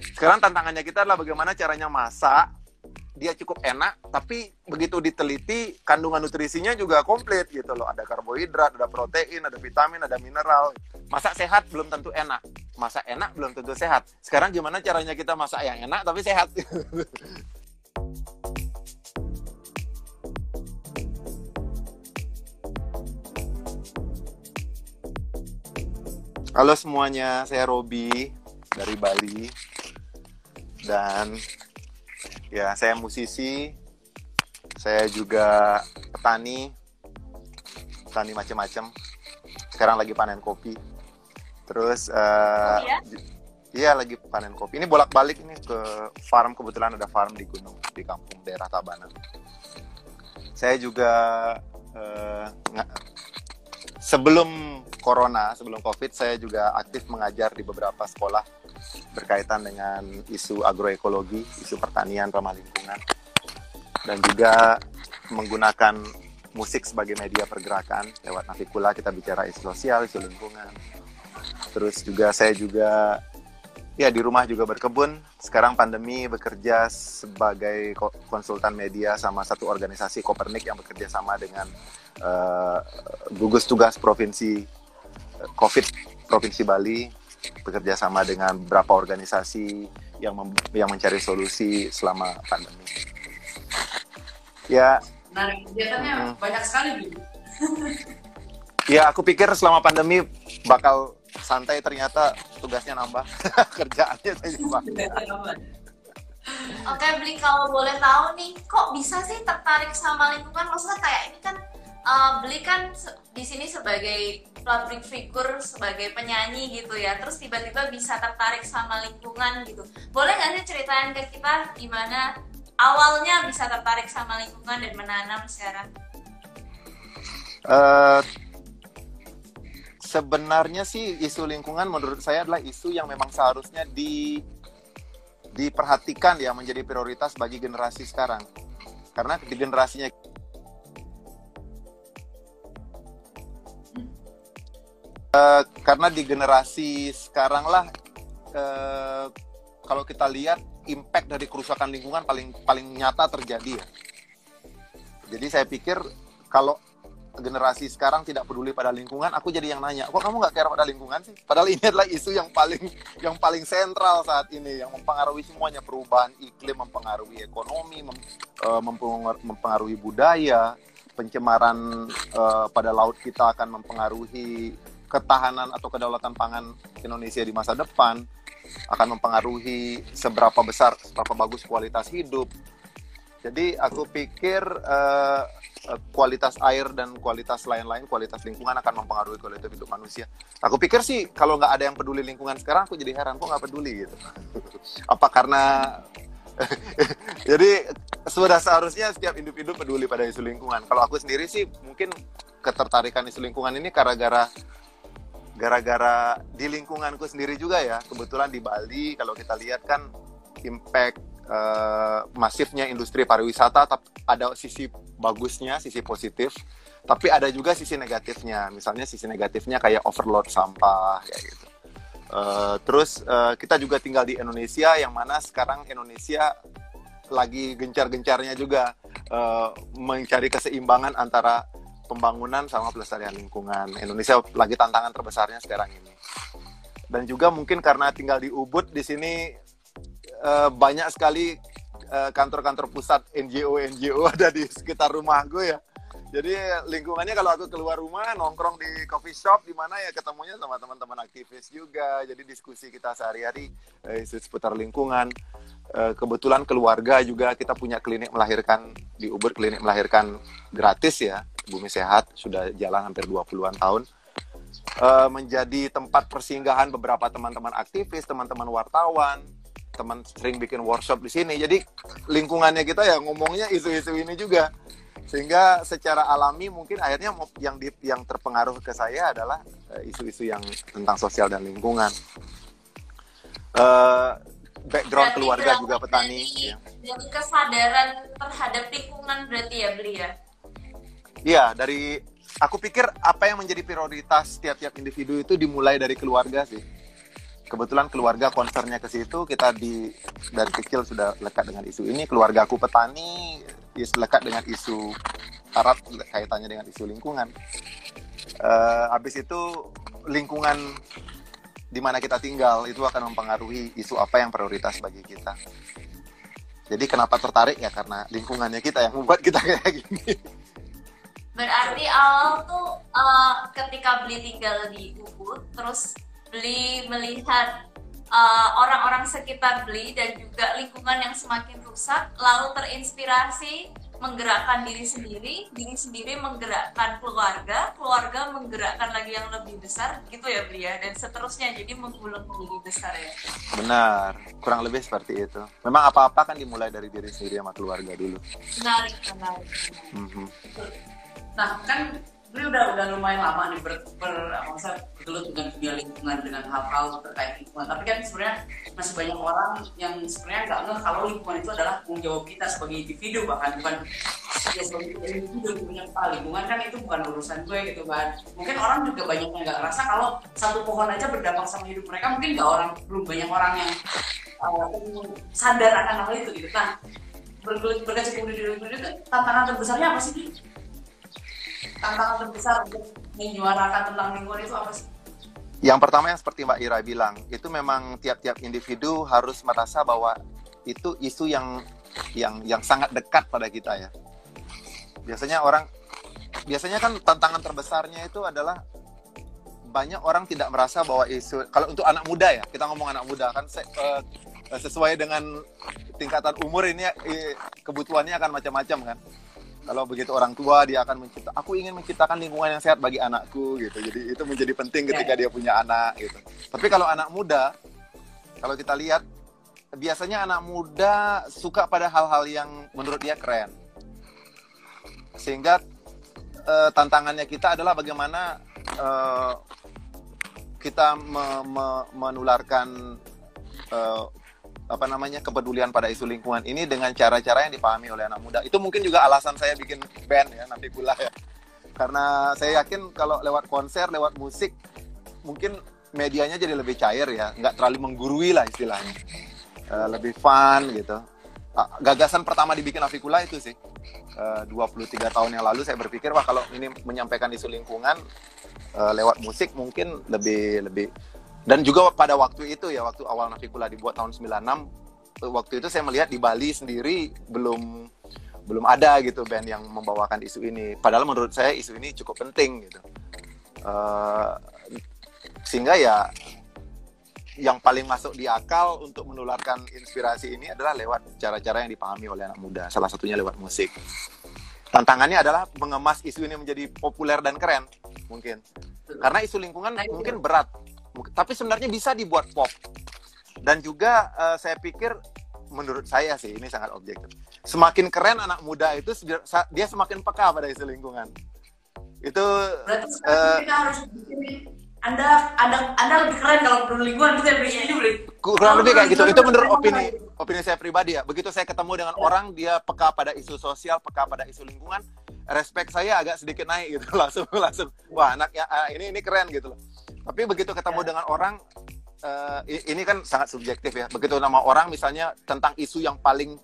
Sekarang tantangannya kita adalah bagaimana caranya masak dia cukup enak, tapi begitu diteliti kandungan nutrisinya juga komplit gitu loh. Ada karbohidrat, ada protein, ada vitamin, ada mineral. Masak sehat belum tentu enak. Masak enak belum tentu sehat. Sekarang gimana caranya kita masak yang enak tapi sehat? Halo semuanya, saya Robi dari Bali. Dan ya, saya musisi. Saya juga petani. Petani macam-macam. Sekarang lagi panen kopi. Terus uh, oh, iya? iya lagi panen kopi. Ini bolak-balik ini ke farm kebetulan ada farm di gunung di kampung daerah Tabanan. Saya juga uh, sebelum corona, sebelum covid, saya juga aktif mengajar di beberapa sekolah berkaitan dengan isu agroekologi, isu pertanian ramah lingkungan, dan juga menggunakan musik sebagai media pergerakan lewat Navikula kita bicara isu sosial, isu lingkungan. Terus juga saya juga ya di rumah juga berkebun. Sekarang pandemi bekerja sebagai konsultan media sama satu organisasi Kopernik yang bekerja sama dengan uh, gugus tugas provinsi COVID Provinsi Bali bekerja sama dengan beberapa organisasi yang yang mencari solusi selama pandemi. Ya. Nah, kegiatannya hmm. banyak sekali, Bu. ya, aku pikir selama pandemi bakal santai ternyata tugasnya nambah kerjaannya nambah. Oke, beli kalau boleh tahu nih, kok bisa sih tertarik sama lingkungan? Maksudnya kayak ini kan uh, beli kan di sini sebagai public figure sebagai penyanyi gitu ya. Terus tiba-tiba bisa tertarik sama lingkungan gitu. Boleh nggak sih ceritain ke kita gimana awalnya bisa tertarik sama lingkungan dan menanam sekarang? Uh, sebenarnya sih isu lingkungan menurut saya adalah isu yang memang seharusnya di diperhatikan ya menjadi prioritas bagi generasi sekarang. Karena di generasinya Uh, karena di generasi sekarang lah uh, kalau kita lihat impact dari kerusakan lingkungan paling paling nyata terjadi ya. Jadi saya pikir kalau generasi sekarang tidak peduli pada lingkungan, aku jadi yang nanya, kok kamu nggak care pada lingkungan sih? Padahal ini adalah isu yang paling yang paling sentral saat ini, yang mempengaruhi semuanya perubahan iklim, mempengaruhi ekonomi, mem, uh, mempengaruhi budaya, pencemaran uh, pada laut kita akan mempengaruhi ketahanan atau kedaulatan pangan Indonesia di masa depan akan mempengaruhi seberapa besar, seberapa bagus kualitas hidup. Jadi aku pikir uh, kualitas air dan kualitas lain-lain, kualitas lingkungan akan mempengaruhi kualitas hidup manusia. Aku pikir sih kalau nggak ada yang peduli lingkungan sekarang, aku jadi heran kok nggak peduli gitu. Apa karena jadi sudah seharusnya setiap individu peduli pada isu lingkungan. Kalau aku sendiri sih mungkin ketertarikan isu lingkungan ini gara-gara gara-gara di lingkunganku sendiri juga ya. Kebetulan di Bali kalau kita lihat kan impact uh, masifnya industri pariwisata tapi ada sisi bagusnya sisi positif. Tapi ada juga sisi negatifnya. Misalnya sisi negatifnya kayak overload sampah kayak gitu. Uh, terus uh, kita juga tinggal di Indonesia yang mana sekarang Indonesia lagi gencar-gencarnya juga uh, mencari keseimbangan antara pembangunan sama pelestarian lingkungan. Indonesia lagi tantangan terbesarnya sekarang ini. Dan juga mungkin karena tinggal di Ubud di sini uh, banyak sekali eh, kantor-kantor pusat NGO NGO ada di sekitar rumah gue ya. Jadi lingkungannya kalau aku keluar rumah nongkrong di coffee shop di mana ya ketemunya sama teman-teman aktivis juga. Jadi diskusi kita sehari-hari eh, seputar lingkungan. Eh, kebetulan keluarga juga kita punya klinik melahirkan di Ubud klinik melahirkan gratis ya Bumi Sehat sudah jalan hampir 20-an tahun uh, menjadi tempat persinggahan beberapa teman-teman aktivis teman-teman wartawan teman sering bikin workshop di sini jadi lingkungannya kita ya ngomongnya isu-isu ini juga sehingga secara alami mungkin akhirnya yang di, yang terpengaruh ke saya adalah eh, isu-isu uh, yang tentang sosial dan lingkungan uh, background keluarga juga petani. Dari, ya. dari kesadaran terhadap lingkungan berarti ya beli ya? Iya dari aku pikir apa yang menjadi prioritas tiap-tiap individu itu dimulai dari keluarga sih. kebetulan keluarga konsernya ke situ kita di dari kecil sudah lekat dengan isu ini. Keluarga aku petani lekat dengan isu Arab kaitannya dengan isu lingkungan. Uh, habis itu lingkungan di mana kita tinggal itu akan mempengaruhi isu apa yang prioritas bagi kita. Jadi kenapa tertarik? Ya karena lingkungannya kita yang membuat kita kayak gini berarti awal tuh uh, ketika beli tinggal di Ubud terus beli melihat uh, orang-orang uh, sekitar beli dan juga lingkungan yang semakin rusak lalu terinspirasi menggerakkan diri sendiri diri sendiri menggerakkan keluarga keluarga menggerakkan lagi yang lebih besar gitu ya beli ya? Dan seterusnya jadi menggulung menjadi besar ya? Benar kurang lebih seperti itu. Memang apa-apa kan dimulai dari diri sendiri sama keluarga dulu. Menarik menarik. Mm -hmm. Nah kan ini udah udah lumayan lama nih ber, ber bergelut dengan dunia lingkungan dengan hal-hal terkait lingkungan. Tapi kan sebenarnya masih banyak orang yang sebenarnya nggak ngeh kalau lingkungan itu adalah tanggung jawab kita sebagai individu bahkan bukan ya sebagai individu punya lingkungan. Kan itu bukan urusan gue gitu kan. Mungkin orang juga banyak yang nggak ngerasa kalau satu pohon aja berdampak sama hidup mereka. Mungkin nggak orang belum banyak orang yang uh, sadar akan hal itu gitu. Nah berkecimpung di lingkungan itu tantangan terbesarnya apa sih tantangan terbesar untuk menyuarakan tentang lingkungan itu apa sih? Yang pertama yang seperti Mbak Ira bilang, itu memang tiap-tiap individu harus merasa bahwa itu isu yang yang yang sangat dekat pada kita ya. Biasanya orang biasanya kan tantangan terbesarnya itu adalah banyak orang tidak merasa bahwa isu kalau untuk anak muda ya kita ngomong anak muda kan se, uh, sesuai dengan tingkatan umur ini eh, kebutuhannya akan macam-macam kan kalau begitu orang tua dia akan mencipta aku ingin menciptakan lingkungan yang sehat bagi anakku gitu. Jadi itu menjadi penting ketika dia punya anak gitu. Tapi kalau anak muda kalau kita lihat biasanya anak muda suka pada hal-hal yang menurut dia keren. Sehingga uh, tantangannya kita adalah bagaimana uh, kita me me menularkan uh, apa namanya kepedulian pada isu lingkungan ini dengan cara-cara yang dipahami oleh anak muda. Itu mungkin juga alasan saya bikin band ya nanti pula ya. Karena saya yakin kalau lewat konser, lewat musik, mungkin medianya jadi lebih cair ya, nggak terlalu menggurui lah istilahnya. Uh, lebih fun gitu. Uh, gagasan pertama dibikin Afikula itu sih. Uh, 23 tahun yang lalu saya berpikir wah kalau ini menyampaikan isu lingkungan uh, lewat musik mungkin lebih lebih dan juga pada waktu itu ya waktu awal Navikula dibuat tahun 96 waktu itu saya melihat di Bali sendiri belum belum ada gitu band yang membawakan isu ini. Padahal menurut saya isu ini cukup penting gitu. Uh, sehingga ya yang paling masuk di akal untuk menularkan inspirasi ini adalah lewat cara-cara yang dipahami oleh anak muda. Salah satunya lewat musik. Tantangannya adalah mengemas isu ini menjadi populer dan keren mungkin. Karena isu lingkungan mungkin berat tapi sebenarnya bisa dibuat pop. Dan juga uh, saya pikir menurut saya sih ini sangat objektif. Semakin keren anak muda itu dia semakin peka pada isu lingkungan. Itu berarti uh, kita harus anda anda anda lebih keren kalau peduli lingkungan kita lebih ini kurang lebih kayak gitu. Itu menurut opini opini saya pribadi ya. Begitu saya ketemu dengan ya. orang dia peka pada isu sosial peka pada isu lingkungan respect saya agak sedikit naik gitu. Langsung langsung wah anak ya ini ini keren gitu loh tapi begitu ketemu ya. dengan orang uh, ini kan sangat subjektif ya. Begitu nama orang misalnya tentang isu yang paling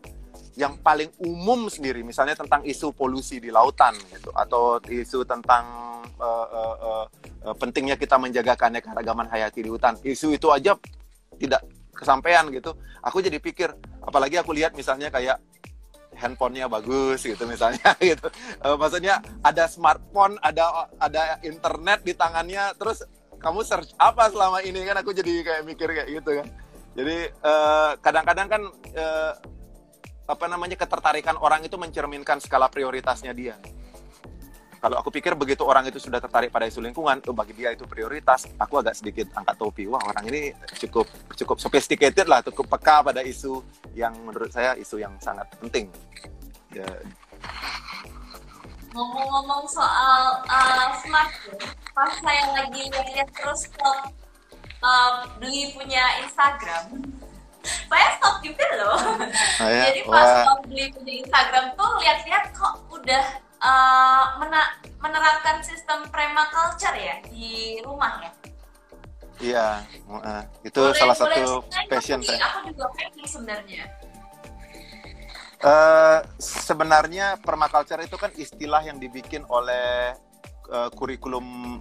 yang paling umum sendiri, misalnya tentang isu polusi di lautan gitu, atau isu tentang uh, uh, uh, uh, pentingnya kita menjaga keanekaragaman hayati di hutan. Isu itu aja tidak kesampaian gitu. Aku jadi pikir, apalagi aku lihat misalnya kayak handphonenya bagus gitu misalnya gitu. Maksudnya ada smartphone, ada ada internet di tangannya, terus kamu search apa selama ini kan aku jadi kayak mikir kayak gitu kan jadi eh, kadang-kadang uh, kan uh, apa namanya ketertarikan orang itu mencerminkan skala prioritasnya dia kalau aku pikir begitu orang itu sudah tertarik pada isu lingkungan, oh bagi dia itu prioritas. Aku agak sedikit angkat topi. Wah orang ini cukup cukup sophisticated lah, cukup peka pada isu yang menurut saya isu yang sangat penting. Ya, ngomong-ngomong soal uh, smartphone pas saya lagi lihat terus stop uh, beli punya Instagram saya stop juga loh oh, ya? jadi pas Wah. stop beli punya Instagram tuh lihat-lihat kok udah uh, mena menerapkan sistem culture ya di rumah ya Iya, uh, itu Boleh- salah boleh satu passion saya. Aku juga pengen sebenarnya. Eh, sebenarnya permaculture itu kan istilah yang dibikin oleh eh, kurikulum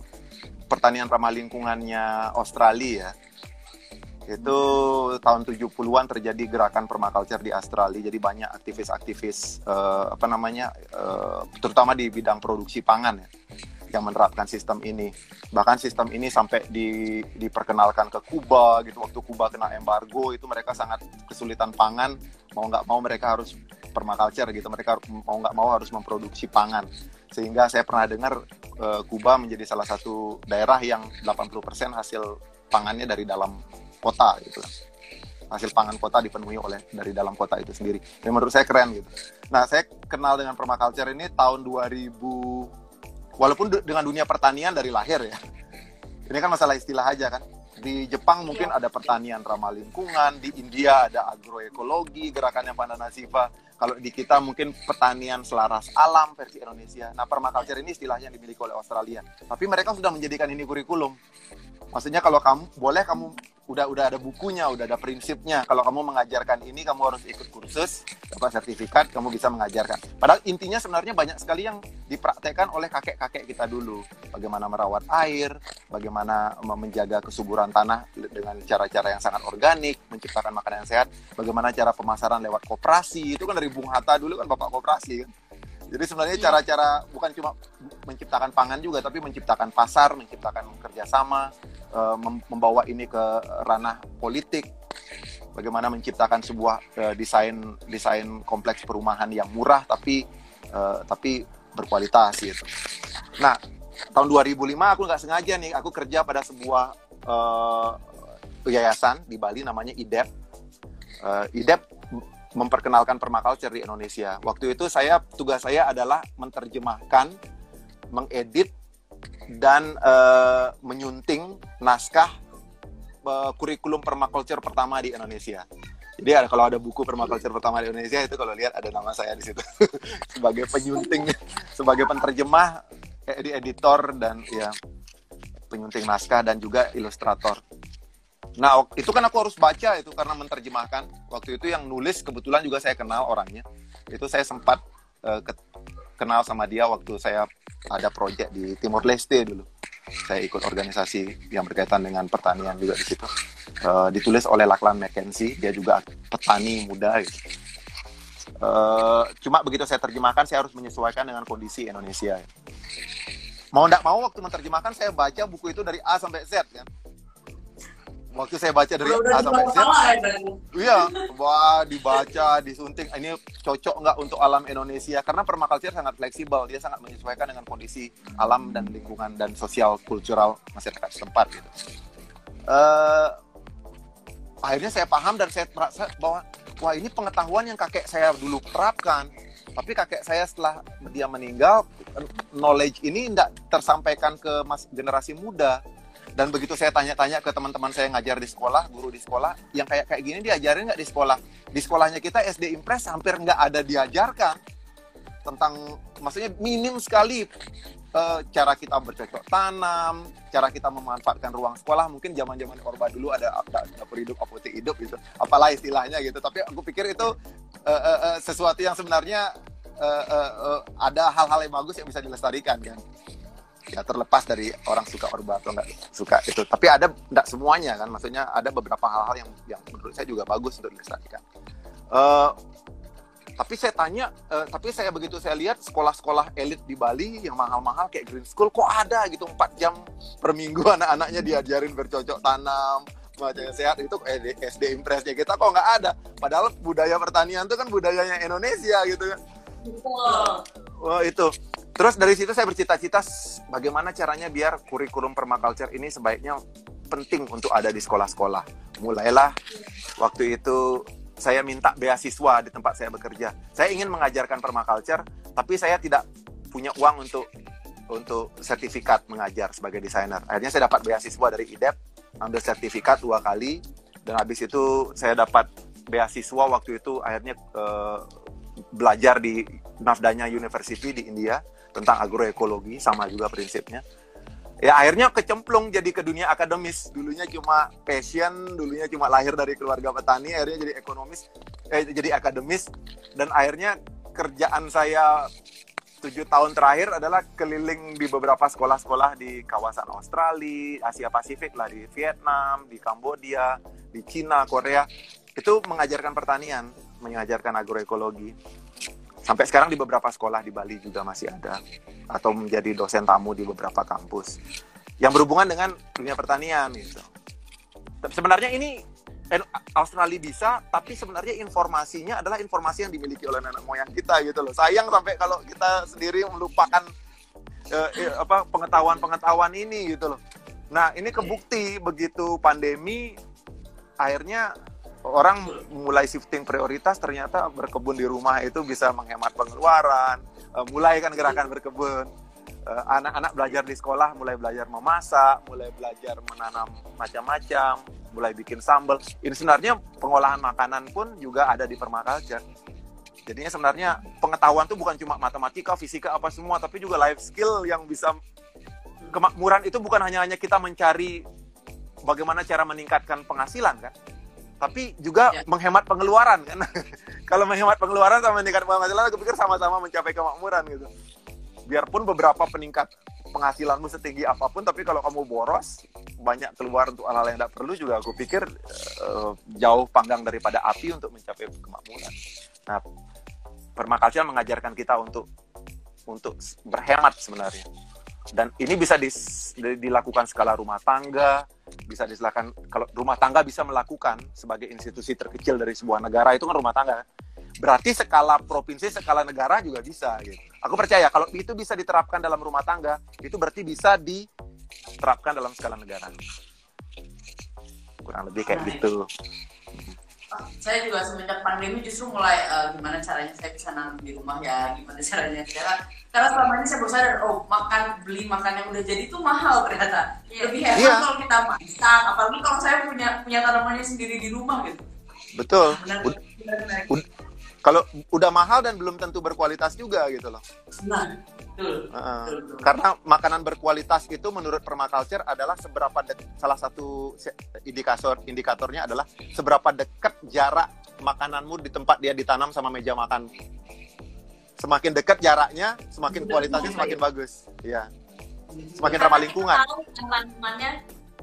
pertanian ramah lingkungannya Australia ya. Itu tahun 70-an terjadi gerakan permaculture di Australia. Jadi banyak aktivis-aktivis eh, apa namanya eh, terutama di bidang produksi pangan ya yang menerapkan sistem ini. Bahkan sistem ini sampai di, diperkenalkan ke Kuba gitu. Waktu Kuba kena embargo itu mereka sangat kesulitan pangan. Mau nggak mau mereka harus permaculture gitu. Mereka mau nggak mau harus memproduksi pangan. Sehingga saya pernah dengar eh, Kuba menjadi salah satu daerah yang 80% hasil pangannya dari dalam kota gitu. Hasil pangan kota dipenuhi oleh dari dalam kota itu sendiri. Dan menurut saya keren gitu. Nah, saya kenal dengan permaculture ini tahun 2000 walaupun dengan dunia pertanian dari lahir ya. Ini kan masalah istilah aja kan. Di Jepang mungkin ada pertanian ramah lingkungan, di India ada agroekologi, gerakannya Pandana Siva. Kalau di kita mungkin pertanian selaras alam versi Indonesia. Nah, permaculture ini istilahnya yang dimiliki oleh Australia. Tapi mereka sudah menjadikan ini kurikulum. Maksudnya kalau kamu boleh kamu udah udah ada bukunya, udah ada prinsipnya. Kalau kamu mengajarkan ini, kamu harus ikut kursus, dapat sertifikat, kamu bisa mengajarkan. Padahal intinya sebenarnya banyak sekali yang dipraktekkan oleh kakek-kakek kita dulu. Bagaimana merawat air, bagaimana menjaga kesuburan tanah dengan cara-cara yang sangat organik, menciptakan makanan yang sehat, bagaimana cara pemasaran lewat koperasi. Itu kan dari Bung Hatta dulu kan bapak koperasi kan. Jadi sebenarnya Iya. cara-cara bukan cuma menciptakan pangan juga, tapi menciptakan pasar, menciptakan kerjasama, eh, mem- membawa ini ke ranah politik, bagaimana menciptakan sebuah eh, desain desain kompleks perumahan yang murah tapi eh, tapi berkualitas gitu. Nah tahun 2005 aku nggak sengaja nih aku kerja pada sebuah eh, yayasan di Bali namanya IDEP. Eh, IDEP memperkenalkan permaculture di Indonesia. Waktu itu saya tugas saya adalah menerjemahkan, mengedit dan eh, menyunting naskah eh, kurikulum permaculture pertama di Indonesia. Jadi ada, kalau ada buku permaculture pertama di Indonesia itu kalau lihat ada nama saya di situ sebagai penyunting, sebagai penerjemah, edi- editor dan ya penyunting naskah dan juga ilustrator. Nah, itu kan aku harus baca itu karena menerjemahkan. Waktu itu yang nulis kebetulan juga saya kenal orangnya. Itu saya sempat eh, ke- kenal sama dia waktu saya ada proyek di Timor Leste dulu. Saya ikut organisasi yang berkaitan dengan pertanian juga di situ. Eh, ditulis oleh Lachlan Mackenzie, dia juga petani muda gitu. Eh, cuma begitu saya terjemahkan, saya harus menyesuaikan dengan kondisi Indonesia. Mau nggak mau waktu menerjemahkan saya baca buku itu dari A sampai Z kan. Waktu saya baca dari Udah A sampai Z, ya. Iya, wah dibaca, disunting. Ini cocok nggak untuk alam Indonesia? Karena permaculture sangat fleksibel, dia sangat menyesuaikan dengan kondisi alam dan lingkungan dan sosial kultural masyarakat setempat. Gitu. Eh, akhirnya saya paham dan saya merasa bahwa wah ini pengetahuan yang kakek saya dulu terapkan. Tapi kakek saya setelah dia meninggal, knowledge ini tidak tersampaikan ke mas generasi muda dan begitu saya tanya-tanya ke teman-teman saya ngajar di sekolah, guru di sekolah, yang kayak kayak gini diajarin nggak di sekolah? Di sekolahnya kita SD Impres hampir nggak ada diajarkan tentang, maksudnya minim sekali eh, cara kita bercocok tanam, cara kita memanfaatkan ruang sekolah. Mungkin zaman-zaman Orba dulu ada dapur hidup, apotek hidup gitu, apalah istilahnya gitu. Tapi aku pikir itu eh, eh, eh, sesuatu yang sebenarnya eh, eh, eh, ada hal-hal yang bagus yang bisa dilestarikan kan ya terlepas dari orang suka orba atau nggak suka itu. Tapi ada nggak semuanya kan. Maksudnya ada beberapa hal-hal yang yang menurut saya juga bagus untuk dilestarikan Eh, tapi saya tanya eh, tapi saya begitu saya lihat sekolah-sekolah elit di Bali yang mahal-mahal kayak Green School kok ada gitu? 4 jam per minggu anak-anaknya diajarin bercocok tanam macam sehat. Itu eh, SD impresnya kita kok nggak ada? Padahal budaya pertanian itu kan budayanya Indonesia gitu kan. Betul. Wah itu. Terus dari situ saya bercita-cita bagaimana caranya biar kurikulum permaculture ini sebaiknya penting untuk ada di sekolah-sekolah. Mulailah waktu itu saya minta beasiswa di tempat saya bekerja. Saya ingin mengajarkan permaculture, tapi saya tidak punya uang untuk untuk sertifikat mengajar sebagai desainer. Akhirnya saya dapat beasiswa dari IDEP, ambil sertifikat dua kali, dan habis itu saya dapat beasiswa waktu itu akhirnya eh, belajar di Navdanya University di India tentang agroekologi sama juga prinsipnya. ya akhirnya kecemplung jadi ke dunia akademis dulunya cuma passion dulunya cuma lahir dari keluarga petani akhirnya jadi ekonomis eh, jadi akademis dan akhirnya kerjaan saya tujuh tahun terakhir adalah keliling di beberapa sekolah-sekolah di kawasan Australia, Asia Pasifik lah di Vietnam, di Kambodia, di Cina, Korea itu mengajarkan pertanian, mengajarkan agroekologi. Sampai sekarang di beberapa sekolah di Bali juga masih ada atau menjadi dosen tamu di beberapa kampus yang berhubungan dengan dunia pertanian gitu. Sebenarnya ini en- Australia bisa, tapi sebenarnya informasinya adalah informasi yang dimiliki oleh nenek moyang kita gitu loh. Sayang sampai kalau kita sendiri melupakan eh, eh, apa pengetahuan-pengetahuan ini gitu loh. Nah, ini kebukti begitu pandemi akhirnya orang mulai shifting prioritas ternyata berkebun di rumah itu bisa menghemat pengeluaran, eh, mulai kan gerakan berkebun. Eh, Anak-anak belajar di sekolah mulai belajar memasak, mulai belajar menanam macam-macam, mulai bikin sambal. Ini sebenarnya pengolahan makanan pun juga ada di permaculture. Jadinya sebenarnya pengetahuan itu bukan cuma matematika, fisika apa semua, tapi juga life skill yang bisa kemakmuran itu bukan hanya hanya kita mencari bagaimana cara meningkatkan penghasilan kan, tapi juga Ya. menghemat pengeluaran kan. Kalau menghemat pengeluaran sama meningkatkan penghasilan, aku pikir sama-sama mencapai kemakmuran gitu. Biarpun beberapa peningkat penghasilanmu setinggi apa pun, tapi kalau kamu boros banyak keluar untuk hal-hal yang tidak perlu juga, aku pikir eh, jauh panggang daripada api untuk mencapai kemakmuran. Nah, permaculture mengajarkan kita untuk untuk berhemat sebenarnya. Dan ini bisa dis- di- dilakukan skala rumah tangga, bisa dilakukan kalau rumah tangga bisa melakukan sebagai institusi terkecil dari sebuah negara itu kan rumah tangga. Berarti skala provinsi, skala negara juga bisa gitu. Aku percaya kalau itu bisa diterapkan dalam rumah tangga, itu berarti bisa diterapkan dalam skala negara. Kurang lebih kayak gitu. Saya juga semenjak pandemi justru mulai eh, gimana caranya saya bisa nanam di rumah ya gimana caranya. Karena karena selama ini saya baru sadar oh makan beli makan yang udah jadi itu mahal ternyata. Lebih hemat Iya. kalau kita masak apalagi kalau saya punya punya tanamannya sendiri di rumah gitu. Betul. benar benar benar kalau udah mahal dan belum tentu berkualitas juga gitu loh. Nah, betul betul, betul. Karena makanan berkualitas itu menurut permaculture adalah seberapa dek- salah satu indikator indikatornya adalah seberapa dekat jarak makananmu di tempat dia ditanam sama meja makan. Semakin dekat jaraknya, semakin kualitasnya semakin bagus. Iya. Semakin ramah lingkungan. tahu tanamannya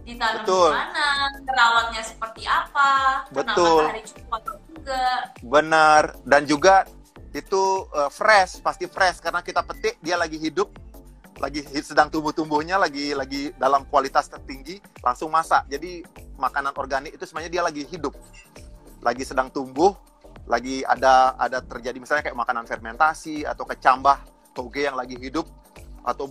ditanam Betul. di mana, perawatnya seperti apa, Betul. matahari cukup atau enggak. Benar. Dan juga itu eh, fresh, pasti fresh karena kita petik dia lagi hidup, lagi sedang tumbuh-tumbuhnya, lagi lagi dalam kualitas tertinggi, langsung masak. Jadi makanan organik itu sebenarnya dia lagi hidup, lagi sedang tumbuh, lagi ada ada terjadi misalnya kayak makanan fermentasi atau kecambah toge yang lagi hidup atau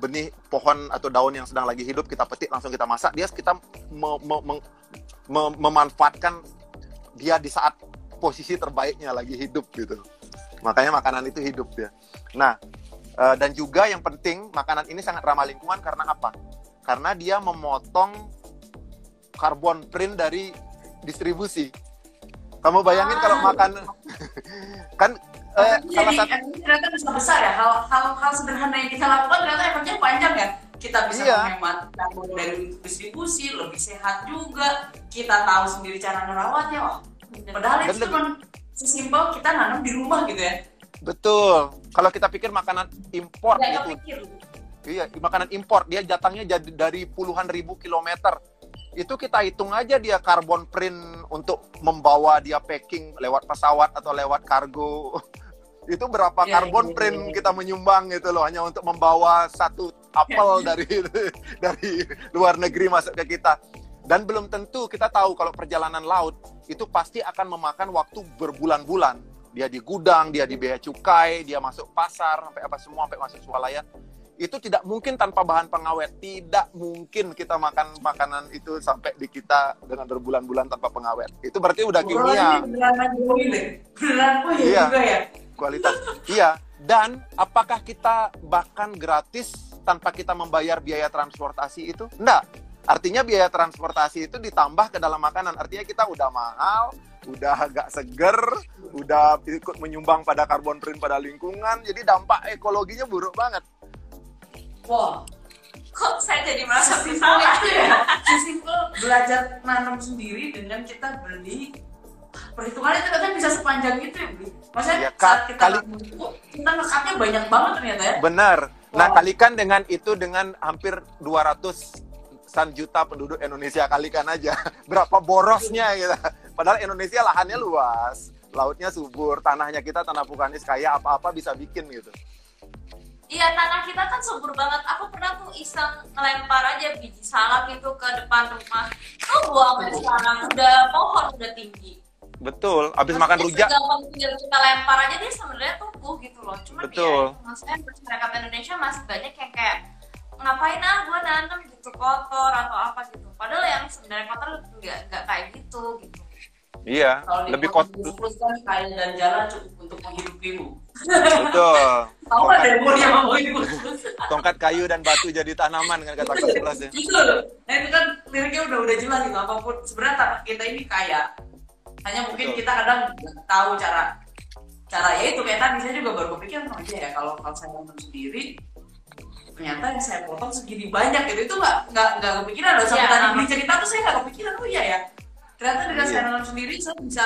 benih pohon atau daun yang sedang lagi hidup kita petik langsung kita masak dia kita me- me- meng- me- memanfaatkan dia di saat posisi terbaiknya lagi hidup gitu. Makanya makanan itu hidup ya nah eh, dan juga yang penting makanan ini sangat ramah lingkungan karena apa? Karena dia memotong carbon print dari distribusi. Kamu bayangin Ah. kalau makan kan eh, Tapi salah jadi satu efeknya ternyata bisa besar ya. Hal hal hal sederhana yang kita lakukan ternyata efeknya panjang ya. Kita bisa Iya. menghemat karbon dari distribusi lebih sehat juga. Kita tahu sendiri cara merawatnya wah padahal itu cuma sesimpel kita nanam di rumah gitu ya. Betul. Kalau kita pikir makanan impor nggak itu kepikir. Iya, makanan impor dia datangnya jadi dari puluhan ribu kilometer. Itu kita hitung aja dia carbon print untuk membawa dia packing lewat pesawat atau lewat kargo. Itu berapa Iya, carbon iya, print iya. kita menyumbang gitu loh hanya untuk membawa satu apel dari dari luar negeri masuk ke kita. Dan belum tentu kita tahu kalau perjalanan laut itu pasti akan memakan waktu berbulan-bulan. Dia di gudang, dia di bea cukai, dia masuk pasar, sampai apa semua, sampai masuk swalayan itu tidak mungkin tanpa bahan pengawet. Tidak mungkin kita makan makanan itu sampai di kita dengan berbulan-bulan tanpa pengawet. Itu berarti udah kimia, ya Iya. juga ya kualitas. Iya. Dan apakah kita bahkan gratis tanpa kita membayar biaya transportasi itu? Enggak. Artinya biaya transportasi itu ditambah ke dalam makanan. Artinya kita udah mahal, udah agak seger, udah ikut menyumbang pada carbon print pada lingkungan. Jadi dampak ekologinya buruk banget. Wah kok saya jadi merasa bersalah itu ya sesimpel belajar nanam sendiri dengan kita beli perhitungannya ternyata bisa sepanjang itu ya beli maksudnya ka- saat kita kali- itu kita ngekatnya banyak banget ternyata ya Benar. Nah, Wow. kalikan dengan itu dengan hampir 200 san juta penduduk Indonesia kalikan aja. Berapa borosnya gitu. Padahal Indonesia lahannya luas, lautnya subur, tanahnya kita tanah vulkanis kaya apa-apa bisa bikin gitu. Iya tanah kita kan subur banget. Aku pernah tuh iseng ngelempar aja biji salak itu ke depan rumah. Tuh buah sekarang udah pohon udah tinggi. Betul. Habis makan rujak, Gampang tinggal kita lempar aja dia sebenarnya tumbuh gitu loh. Cuman Betul. ya, maksudnya masyarakat Indonesia masih banyak yang kayak ngapain ah gue nanam gitu kotor atau apa gitu. Padahal yang sebenarnya kotor nggak nggak kayak gitu gitu. Iya, kalau lebih kot. kan kaya dan jalan cukup untuk menghidupimu Betul. tahu ada yang mau hidup tongkat kayu dan batu jadi tanaman kan kata Kelas ya. Betul. Nah itu kan liriknya udah udah jelas gitu apa pun sebenarnya tanah kita ini kaya. Hanya mungkin Betul. kita kadang tahu cara cara ya itu kayak tadi saya juga baru berpikir oh iya ya kalau kalau saya nanam sendiri ternyata yang saya potong segini banyak gitu itu nggak nggak nggak kepikiran loh sampai Iya, tadi beli cerita tuh saya nggak kepikiran oh iya ya ternyata dengan Iya. saya nanam sendiri saya bisa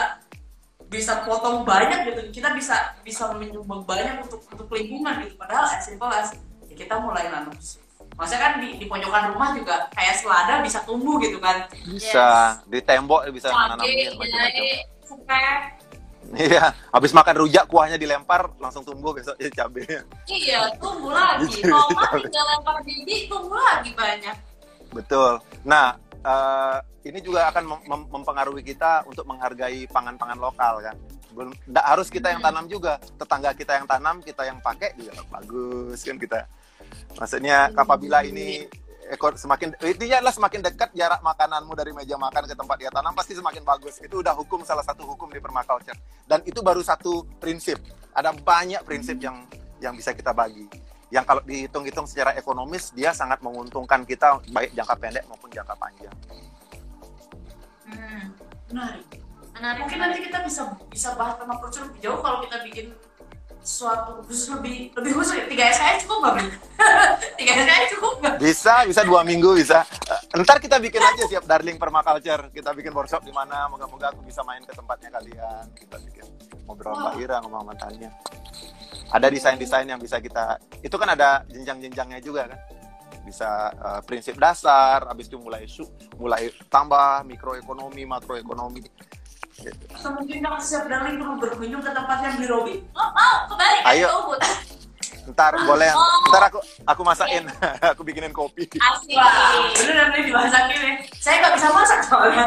bisa potong banyak gitu kita bisa bisa menyumbang banyak untuk untuk lingkungan gitu padahal as simple as ya kita mulai nanam maksudnya kan di, di pojokan rumah juga kayak selada bisa tumbuh gitu kan Bisa di tembok bisa sepet. Iya, habis makan rujak kuahnya dilempar langsung tumbuh besok jadi cabenya. Iya, tumbuh lagi. Tomat gitu. tinggal lempar biji, tumbuh lagi banyak. Betul. Nah, eh, ini juga akan mem- mem- mempengaruhi kita untuk menghargai pangan-pangan lokal kan. Belum, harus kita yang tanam juga, tetangga kita yang tanam, kita yang pakai juga bagus kan kita. Maksudnya apabila ini ekor semakin intinya adalah semakin dekat jarak makananmu dari meja makan ke tempat dia tanam pasti semakin bagus. Itu udah hukum salah satu hukum di permaculture. Dan itu baru satu prinsip. Ada banyak prinsip yang yang bisa kita bagi. Yang kalau dihitung-hitung secara ekonomis dia sangat menguntungkan kita baik jangka pendek maupun jangka panjang. Hmm. menarik Menarik. mungkin nanti kita bisa bisa bahas sama culture lebih jauh kalau kita bikin suatu khusus lebih lebih khusus ya tiga SKS cukup nggak Bri? tiga SKS cukup nggak Bisa, bisa dua minggu bisa. Eh, ntar kita bikin aja siap darling permaculture. Kita bikin workshop di mana. Moga-moga aku bisa main ke tempatnya kalian. Kita bikin ngobrol sama Mbak Ira, ngomong sama Tania. Ada desain-desain yang bisa kita. Itu kan ada jenjang-jenjangnya juga kan. Bisa eh, prinsip dasar, habis itu mulai su, mulai tambah mikroekonomi, makroekonomi. Atau mungkin kalau siap darling perlu berkunjung ke tempatnya beli Robi Oh, mau kembali Ayo. Ntar boleh, Oh. ntar aku aku masakin, aku bikinin kopi. Asik. wah bener dan beli dimasakin ya saya nggak bisa masak soalnya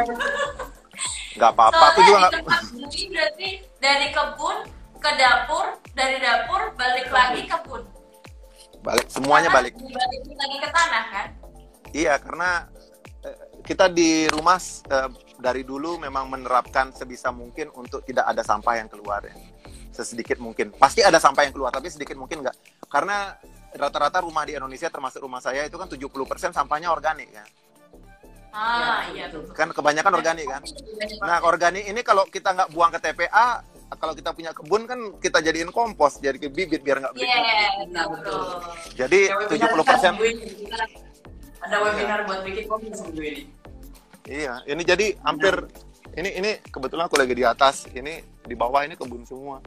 Nggak apa-apa, aku juga di nggak. tempat berarti dari kebun ke dapur, dari dapur balik lagi kebun. Balik, semuanya Karena balik. Dibalikin lagi ke tanah kan? Iya, karena eh, kita di rumah eh, dari dulu memang menerapkan sebisa mungkin untuk tidak ada sampah yang keluar ya. Sesedikit mungkin. Pasti ada sampah yang keluar, tapi sedikit mungkin enggak. Karena rata-rata rumah di Indonesia termasuk rumah saya itu kan 70% sampahnya organik ya. Ah, Ya, iya betul. betul. Kan kebanyakan organik kan. Nah, organik ini kalau kita nggak buang ke TPA, kalau kita punya kebun kan kita jadiin kompos, jadi ke bibit biar nggak beli. Iya, Nah, betul. Jadi Kayak webinar 70% kita minggu ini. Kita ada webinar buat bikin kopi seminggu ini Iya, ini jadi hampir ini ini kebetulan aku lagi di atas, ini di bawah ini kebun semua.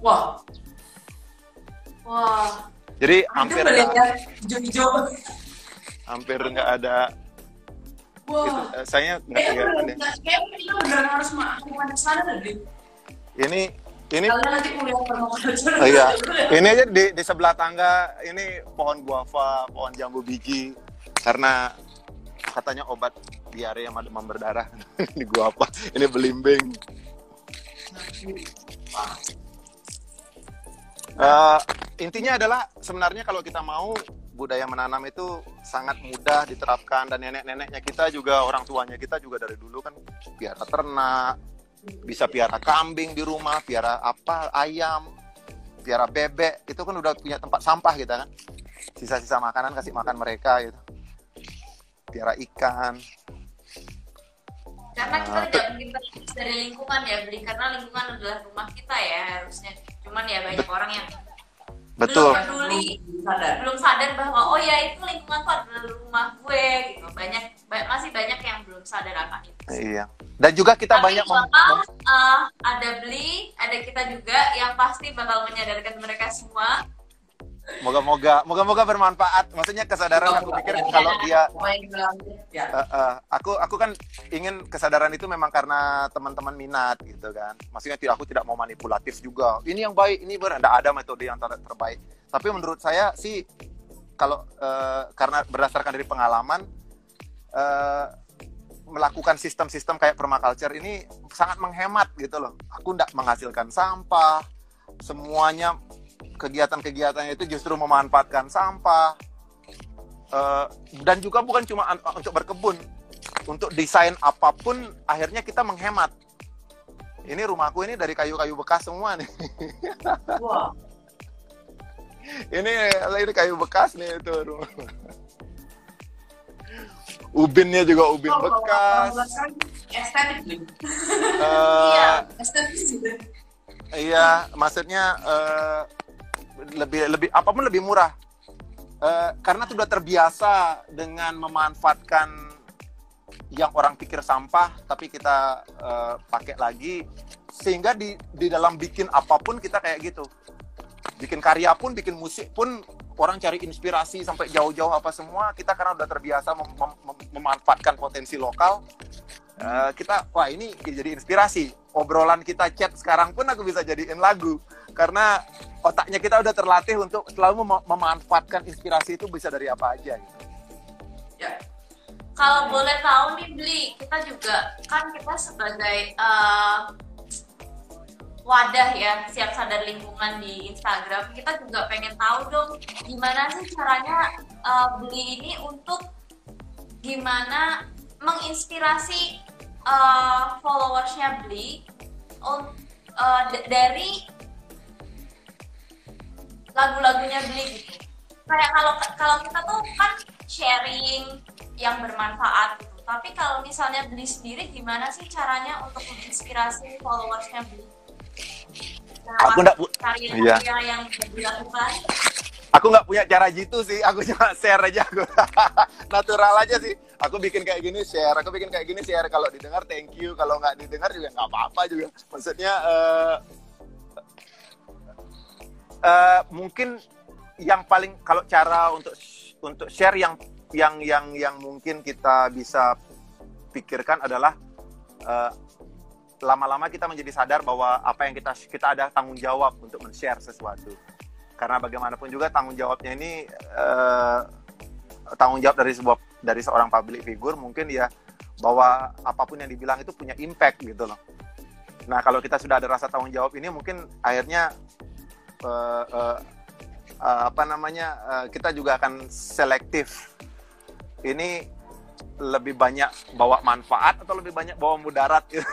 wah. Wah, Jadi hampir hampir ya hijau-hijau. hampir nggak ada itu wah eh, saya nggak Kayaknya kelihatan ya. kayaknya kita beneran harus melakukan sana tadi. Ini ini Kalian nanti kuliah oh iya, ini aja di, di sebelah tangga ini pohon guava, pohon jambu biji. Karena katanya obat diare sama demam berdarah ini guava, ini belimbing. Eh, intinya adalah sebenarnya kalau kita mau budaya menanam itu sangat mudah diterapkan. Dan nenek-neneknya kita juga orang tuanya kita juga dari dulu kan piara ternak bisa piara kambing di rumah piara apa ayam piara bebek. Itu kan udah punya tempat sampah kita kan. Sisa-sisa makanan kasih makan mereka gitu. Piara ikan karena kita Nah, tidak mungkin terlepas dari lingkungan ya beli karena lingkungan adalah rumah kita ya harusnya. Cuman ya banyak orang yang Betul. belum peduli Belum sadar. belum sadar bahwa oh ya itu lingkungan tuh adalah rumah gue gitu banyak ba- masih banyak yang belum sadar akan itu Iya. Dan juga kita tapi banyak mem- uh, ada beli ada kita juga yang pasti bakal menyadarkan mereka semua moga-moga moga-moga bermanfaat. Maksudnya kesadaran aku pikir kalau dia. Eh, eh, aku aku kan ingin kesadaran itu memang karena teman-teman minat gitu kan. Maksudnya tidak aku tidak mau manipulatif juga. Ini yang baik, ini benar. Tidak ada metode yang ter- terbaik. Tapi menurut saya sih kalau eh, karena berdasarkan dari pengalaman eh, melakukan sistem-sistem kayak permaculture ini sangat menghemat gitu loh. Aku tidak menghasilkan sampah, semuanya kegiatan-kegiatannya itu justru memanfaatkan sampah. Eh, dan juga bukan cuma untuk berkebun, untuk desain apa pun akhirnya kita menghemat. Ini rumahku ini dari kayu-kayu bekas semua nih. Wah, ini ini kayu bekas nih itu rumah. Ubinnya juga ubin kalau bekas. estetik. Eh, Iya. Maksudnya eh, lebih lebih apa pun lebih murah. Eh, karena sudah terbiasa dengan memanfaatkan yang orang pikir sampah, tapi kita eh, pakai lagi, sehingga di di dalam bikin apa pun kita kayak gitu. Bikin karya pun, bikin musik pun, orang cari inspirasi sampai jauh-jauh apa semua. Kita karena udah terbiasa mem- mem- mem- memanfaatkan potensi lokal, Eh, kita wah ini jadi inspirasi obrolan kita chat sekarang pun aku bisa jadiin lagu karena otaknya kita udah terlatih untuk selalu mem- memanfaatkan inspirasi itu bisa dari apa aja gitu. Ya. kalau boleh tahu nih beli kita juga kan kita sebagai uh, wadah ya siap sadar lingkungan di Instagram kita juga pengen tahu dong gimana sih caranya uh, beli ini untuk gimana menginspirasi uh, followersnya beli un- uh, dari lagu-lagunya beli gitu kayak kalau kalau kita tuh kan sharing yang bermanfaat gitu tapi kalau misalnya beli sendiri gimana sih caranya untuk menginspirasi followersnya beli Nah, Aku nggak pu- karya-karya yang dilakukan Aku nggak punya cara gitu sih, aku cuma share aja aku. Natural aja sih. Aku bikin kayak gini share, aku bikin kayak gini share. Kalau didengar thank you, kalau nggak didengar juga nggak apa-apa juga. Maksudnya eh eh, mungkin yang paling kalau cara untuk untuk share yang yang yang yang mungkin kita bisa pikirkan adalah eh, lama-lama kita menjadi sadar bahwa apa yang kita kita ada tanggung jawab untuk men-share sesuatu karena bagaimanapun juga tanggung jawabnya ini eh, tanggung jawab dari sebuah dari seorang public figure mungkin ya bahwa apa pun yang dibilang itu punya impact gitu loh. Nah kalau kita sudah ada rasa tanggung jawab ini mungkin akhirnya eh, eh, eh, apa namanya eh, kita juga akan selektif. Ini lebih banyak bawa manfaat atau lebih banyak bawa mudarat gitu.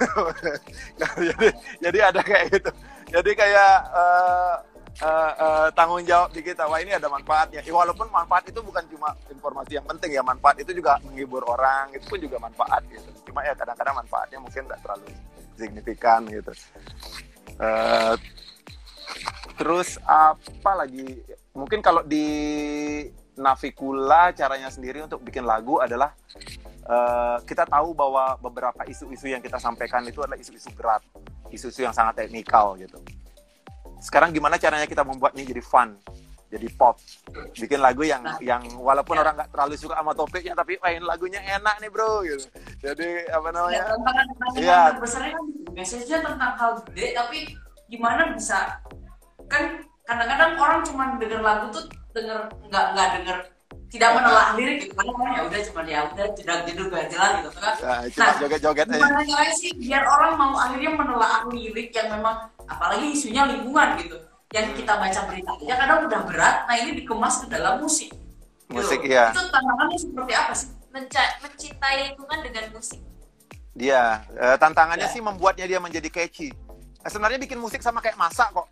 jadi jadi ada kayak gitu. Jadi kayak eh, eh, eh, tanggung jawab di kita. Wah ini ada manfaatnya. Ya, walaupun manfaat itu bukan cuma informasi yang penting ya. Manfaat itu juga menghibur orang. Itu pun juga manfaat gitu. Cuma ya kadang-kadang manfaatnya mungkin nggak terlalu signifikan gitu. Eh, terus apa lagi? Mungkin kalau di Navikula caranya sendiri untuk bikin lagu adalah eh, kita tahu bahwa beberapa isu-isu yang kita sampaikan itu adalah isu-isu berat, isu-isu yang sangat teknikal gitu. Sekarang gimana caranya kita membuat ini jadi fun, jadi pop, bikin lagu yang Nah. yang walaupun Ya. orang nggak terlalu suka sama topiknya tapi main lagunya enak nih bro gitu. Jadi apa Ya, namanya? tantangan tantangan Iya. terbesarnya kan message-nya tentang hal gede tapi gimana bisa kan kadang-kadang orang cuma denger lagu tuh denger nggak nggak denger tidak menelaah lirik gitu kan orang ya udah cuma ya udah jedang jedug gak jelas gitu kan Nah, cuma joget-joget aja. gimana caranya sih biar orang mau akhirnya menelaah lirik yang memang apalagi isunya lingkungan gitu yang kita baca berita aja kadang udah berat nah ini dikemas ke dalam musik Gitu. Musik, iya. itu tantangannya seperti apa sih menca- mencintai lingkungan dengan musik Dia eh, tantangannya Ya. sih membuatnya dia menjadi catchy. Eh, sebenarnya bikin musik sama kayak masak kok.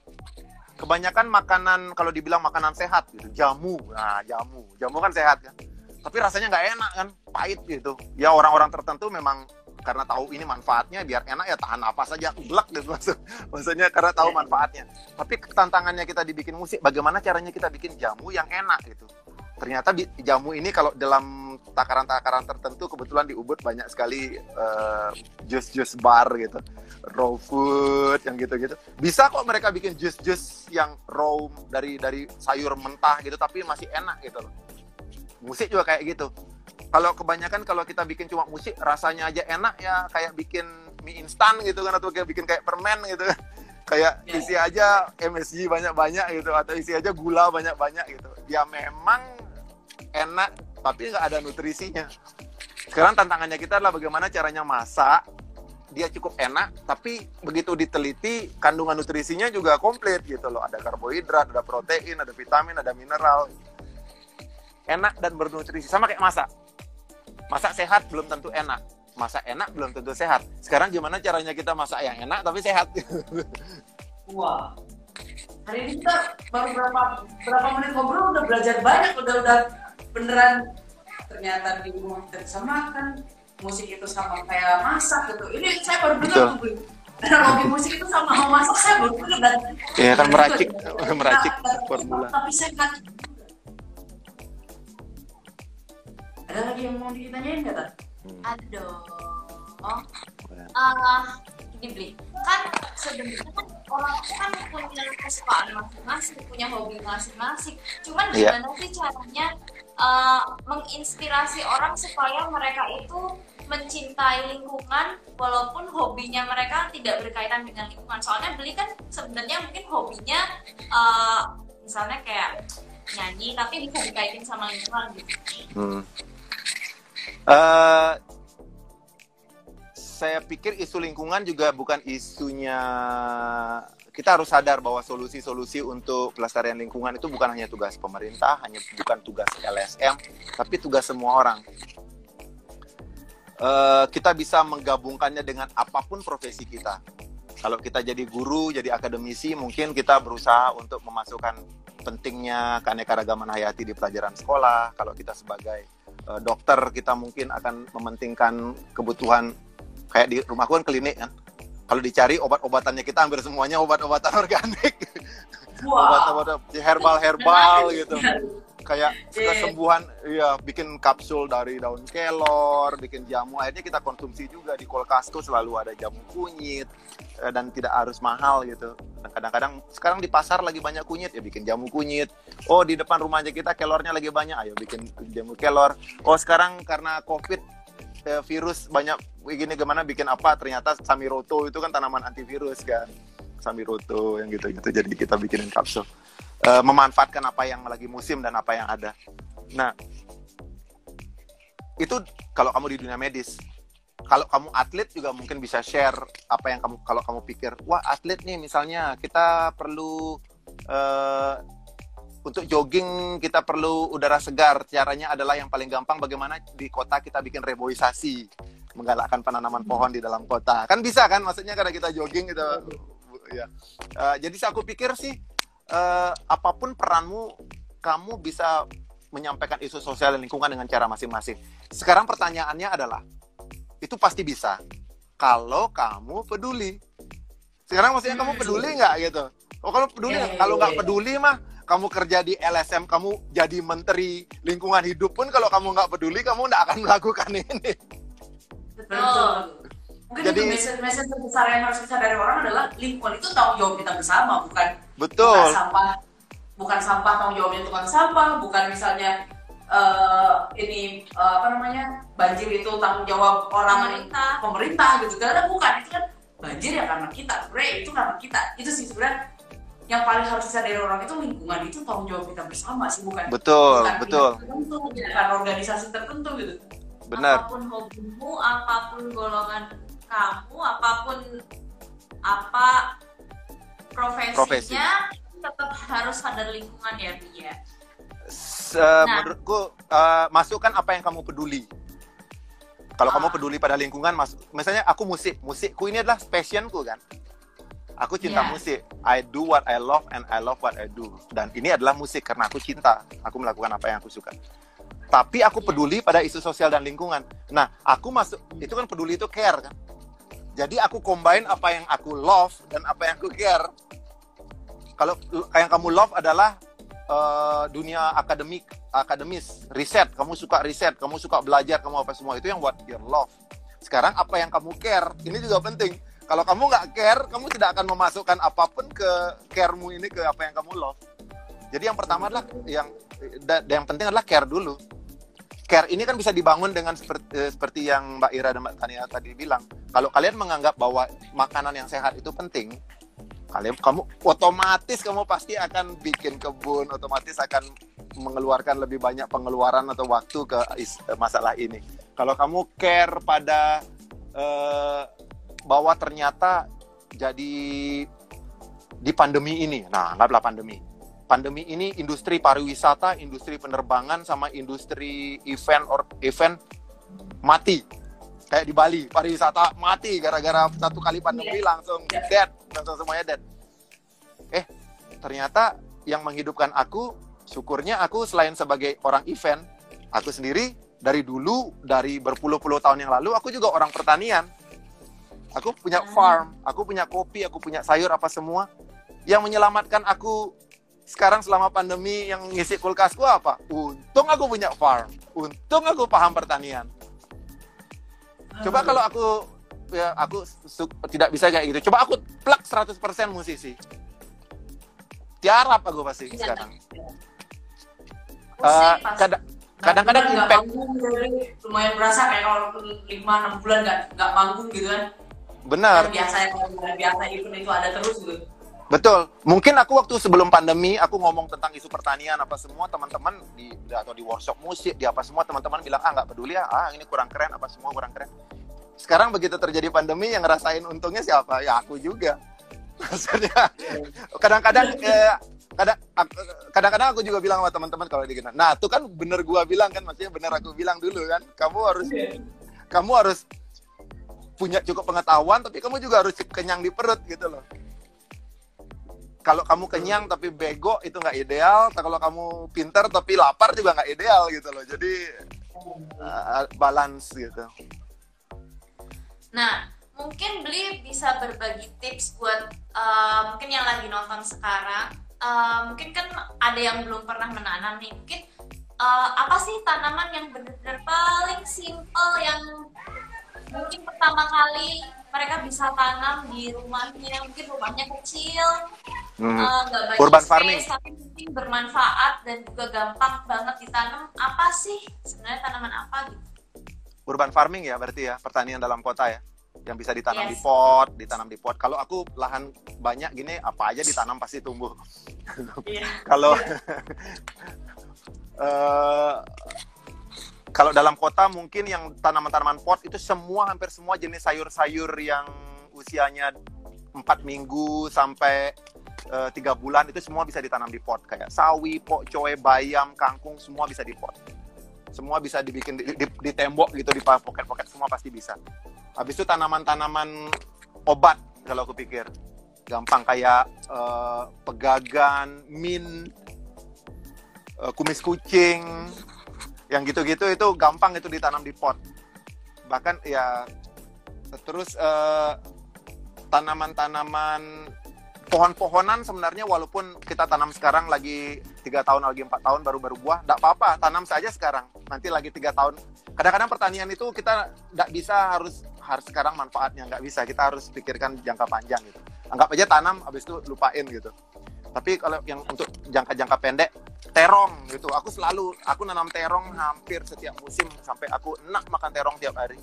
Kebanyakan makanan kalau dibilang makanan sehat gitu, jamu. Nah, jamu. Jamu kan sehat kan. Tapi rasanya nggak enak kan, pahit gitu. Ya orang-orang tertentu memang karena tahu ini manfaatnya biar enak ya tahan apa saja glek gitu maksud maksudnya karena tahu manfaatnya tapi tantangannya kita dibikin musik bagaimana caranya kita bikin jamu yang enak gitu ternyata di, jamu ini kalau dalam takaran-takaran tertentu kebetulan di Ubud banyak sekali uh, jus-jus bar gitu. Raw food yang gitu-gitu. Bisa kok mereka bikin jus-jus yang raw dari dari sayur mentah gitu tapi masih enak gitu loh. Musik juga kayak gitu. Kalau kebanyakan kalau kita bikin cuma musik rasanya aja enak ya kayak bikin mie instan gitu kan atau kayak bikin kayak permen gitu kan kayak yeah. isi aja MSG banyak-banyak gitu atau isi aja gula banyak-banyak gitu. Ya memang enak tapi nggak ada nutrisinya. Sekarang tantangannya kita adalah bagaimana caranya masak dia cukup enak tapi begitu diteliti kandungan nutrisinya juga komplit gitu loh. Ada karbohidrat ada protein ada vitamin ada mineral. Enak dan bernutrisi sama kayak masak. Masak sehat belum tentu enak masak enak belum tentu sehat. Sekarang gimana caranya kita masak yang enak tapi sehat? Wah. Hari ini kita baru berapa berapa menit ngobrol udah belajar banyak udah udah beneran ternyata di rumah kita bisa makan musik itu sama kayak masak gitu. Ini saya baru dengar tuh hobi musik itu sama mau masak saya baru dengar. Dan iya kan meracik meracik formula. tapi sehat ada lagi yang mau ditanyain nggak tadi hmm. dong oh uh, dibeli kan sebenarnya kan orang kan punya kesukaan masing-masing punya hobi masing-masing cuman yeah. gimana sih caranya uh, menginspirasi orang supaya mereka itu mencintai lingkungan walaupun hobinya mereka tidak berkaitan dengan lingkungan soalnya beli kan sebenarnya mungkin hobinya uh, misalnya kayak nyanyi tapi bisa dikaitin sama lingkungan gitu hmm. Uh, saya pikir isu lingkungan juga bukan isunya kita harus sadar bahwa solusi-solusi untuk pelestarian lingkungan itu bukan hanya tugas pemerintah, hanya bukan tugas LSM, tapi tugas semua orang. Uh, kita bisa menggabungkannya dengan apa pun profesi kita. Kalau kita jadi guru, jadi akademisi, mungkin kita berusaha untuk memasukkan pentingnya keanekaragaman hayati di pelajaran sekolah. Kalau kita sebagai uh, dokter, kita mungkin akan mementingkan kebutuhan kayak di rumahku kan klinik kan. Kalau dicari obat-obatannya kita hampir semuanya obat-obatan organik. Wow. obat-obatan herbal-herbal gitu. kayak kesembuhan ya bikin kapsul dari daun kelor bikin jamu. Akhirnya kita konsumsi juga di kulkasku selalu ada jamu kunyit eh, dan tidak harus mahal gitu. Kadang-kadang sekarang di pasar lagi banyak kunyit ya bikin jamu kunyit. Oh di depan rumahnya kita kelornya lagi banyak ayo bikin jamu kelor. Oh sekarang karena covid eh, virus banyak gini gimana bikin apa ternyata samiroto itu kan tanaman antivirus kan. Samiroto yang gitu gitu. Jadi kita bikinin kapsul. Uh, memanfaatkan apa yang lagi musim dan apa yang ada. Nah itu kalau kamu di dunia medis kalau kamu atlet juga mungkin bisa share apa yang kamu kalau kamu pikir wah atlet nih misalnya kita perlu uh, untuk jogging kita perlu udara segar. Caranya adalah yang paling gampang bagaimana di kota kita bikin reboisasi, menggalakkan penanaman pohon di dalam kota. Kan bisa kan? Maksudnya karena kita jogging gitu. Ya. Uh, jadi aku pikir sih uh, apa pun peranmu, kamu bisa menyampaikan isu sosial dan lingkungan dengan cara masing-masing. Sekarang pertanyaannya adalah itu pasti bisa kalau kamu peduli. Sekarang maksudnya kamu peduli nggak gitu? Oh kalau peduli, yeah, kalau nggak peduli mah kamu kerja di LSM, kamu jadi menteri lingkungan hidup pun kalau kamu nggak peduli, kamu nggak akan melakukan ini. Betul. Mungkin jadi, itu message, terbesar yang harus kita dari orang adalah lingkungan itu tanggung jawab kita bersama, bukan betul. Bukan sampah, bukan sampah tanggung jawabnya tukang sampah, bukan misalnya uh, ini uh, apa namanya banjir itu tanggung jawab orang pemerintah, pemerintah gitu. Karena bukan itu kan banjir ya karena kita, sebenarnya itu karena kita. Itu sih sebenarnya yang paling harus dari orang itu lingkungan. Itu tanggung jawab kita bersama sih bukan betul bukan betul. tertentu bukan organisasi tertentu gitu. Benar. Apa pun hobimu apa pun golongan kamu apa pun apa profesinya Profesi. tetap harus sadar lingkungan ya Bi ya nah. menurutku uh, masukkan apa yang kamu peduli kalau ah. kamu peduli pada lingkungan mas misalnya aku musik musikku ini adalah passionku kan Aku cinta yeah. musik. I do what I love and I love what I do. Dan ini adalah musik karena aku cinta. Aku melakukan apa yang aku suka. tapi aku peduli pada isu sosial dan lingkungan. Nah, aku masuk itu kan peduli itu care kan. Jadi aku combine apa yang aku love dan apa yang aku care. Kalau yang kamu love adalah uh, dunia akademik, akademis, riset. Kamu suka riset, kamu suka belajar, kamu apa semua itu yang buat your love. Sekarang apa yang kamu care? Ini juga penting. Kalau kamu nggak care, kamu tidak akan memasukkan apa pun ke caremu ini ke apa yang kamu love. Jadi yang pertama adalah yang dan yang penting adalah care dulu care ini kan bisa dibangun dengan seperti, eh, seperti yang Mbak Ira dan Mbak Tania tadi bilang. Kalau kalian menganggap bahwa makanan yang sehat itu penting, kalian kamu otomatis kamu pasti akan bikin kebun, otomatis akan mengeluarkan lebih banyak pengeluaran atau waktu ke eh, masalah ini. Kalau kamu care pada uh, bahwa ternyata jadi di pandemi ini, nah anggaplah pandemi, pandemi ini industri pariwisata, industri penerbangan sama industri event or event mati. Kayak di Bali, pariwisata mati gara-gara satu kali pandemi yeah. langsung dead, langsung semuanya dead. Eh, ternyata yang menghidupkan aku, syukurnya aku selain sebagai orang event, aku sendiri dari dulu, dari berpuluh-puluh tahun yang lalu, aku juga orang pertanian. Aku punya ah. farm, aku punya kopi, aku punya sayur apa semua. Yang menyelamatkan aku sekarang selama pandemi yang ngisi kulkasku apa? Untung aku punya farm. Untung aku paham pertanian. Coba kalau aku ya aku tidak bisa kayak gitu. Coba aku plak 100% musisi. Tiarap aku pasti ya, sekarang. Uh, kadang-kadang impact lumayan berasa kayak kalau lima enam bulan nggak nggak manggung gitu kan benar biasa biasa event itu ada terus gitu Betul. Mungkin aku waktu sebelum pandemi aku ngomong tentang isu pertanian apa semua teman-teman di atau di workshop musik di apa semua teman-teman bilang ah nggak peduli ya ah ini kurang keren apa semua kurang keren. Sekarang begitu terjadi pandemi yang ngerasain untungnya siapa? Ya aku juga. Maksudnya kadang-kadang eh, kadang kadang-kadang aku juga bilang sama teman-teman kalau di Nah, itu kan bener gua bilang kan maksudnya bener aku bilang dulu kan. Kamu harus kamu harus punya cukup pengetahuan tapi kamu juga harus kenyang di perut gitu loh kalau kamu kenyang tapi bego itu nggak ideal. Kalau kamu pintar tapi lapar juga nggak ideal gitu loh. Jadi uh, balance gitu. Nah mungkin beli bisa berbagi tips buat uh, mungkin yang lagi nonton sekarang. Uh, mungkin kan ada yang belum pernah menanam nih. Mungkin uh, apa sih tanaman yang benar-benar paling simple yang mungkin pertama kali mereka bisa tanam di rumahnya mungkin rumahnya kecil hmm. uh, banyak urban space, farming tapi mungkin bermanfaat dan juga gampang banget ditanam apa sih sebenarnya tanaman apa gitu urban farming ya berarti ya pertanian dalam kota ya yang bisa ditanam yes. di pot, ditanam di pot. Kalau aku lahan banyak gini, apa aja ditanam pasti tumbuh. Yeah. Kalau uh, kalau dalam kota mungkin yang tanaman-tanaman pot itu semua hampir semua jenis sayur-sayur yang usianya empat minggu sampai eh, tiga uh, bulan itu semua bisa ditanam di pot kayak sawi, pokcoy, bayam, kangkung semua bisa di pot. Semua bisa dibikin di, di, di tembok gitu di pocket-pocket semua pasti bisa. Habis itu tanaman-tanaman obat kalau aku pikir gampang kayak uh, pegagan, mint, uh, kumis kucing, yang gitu-gitu itu gampang itu ditanam di pot. Bahkan ya terus uh, tanaman-tanaman pohon-pohonan sebenarnya walaupun kita tanam sekarang lagi tiga tahun lagi empat tahun baru baru buah tidak apa-apa tanam saja sekarang. Nanti lagi tiga tahun. Kadang-kadang pertanian itu kita tidak bisa harus harus sekarang manfaatnya nggak bisa. Kita harus pikirkan jangka panjang gitu. Anggap aja tanam habis itu lupain gitu tapi kalau yang untuk jangka-jangka pendek terong gitu. Aku selalu aku nanam terong hampir setiap musim sampai aku enak makan terong tiap hari.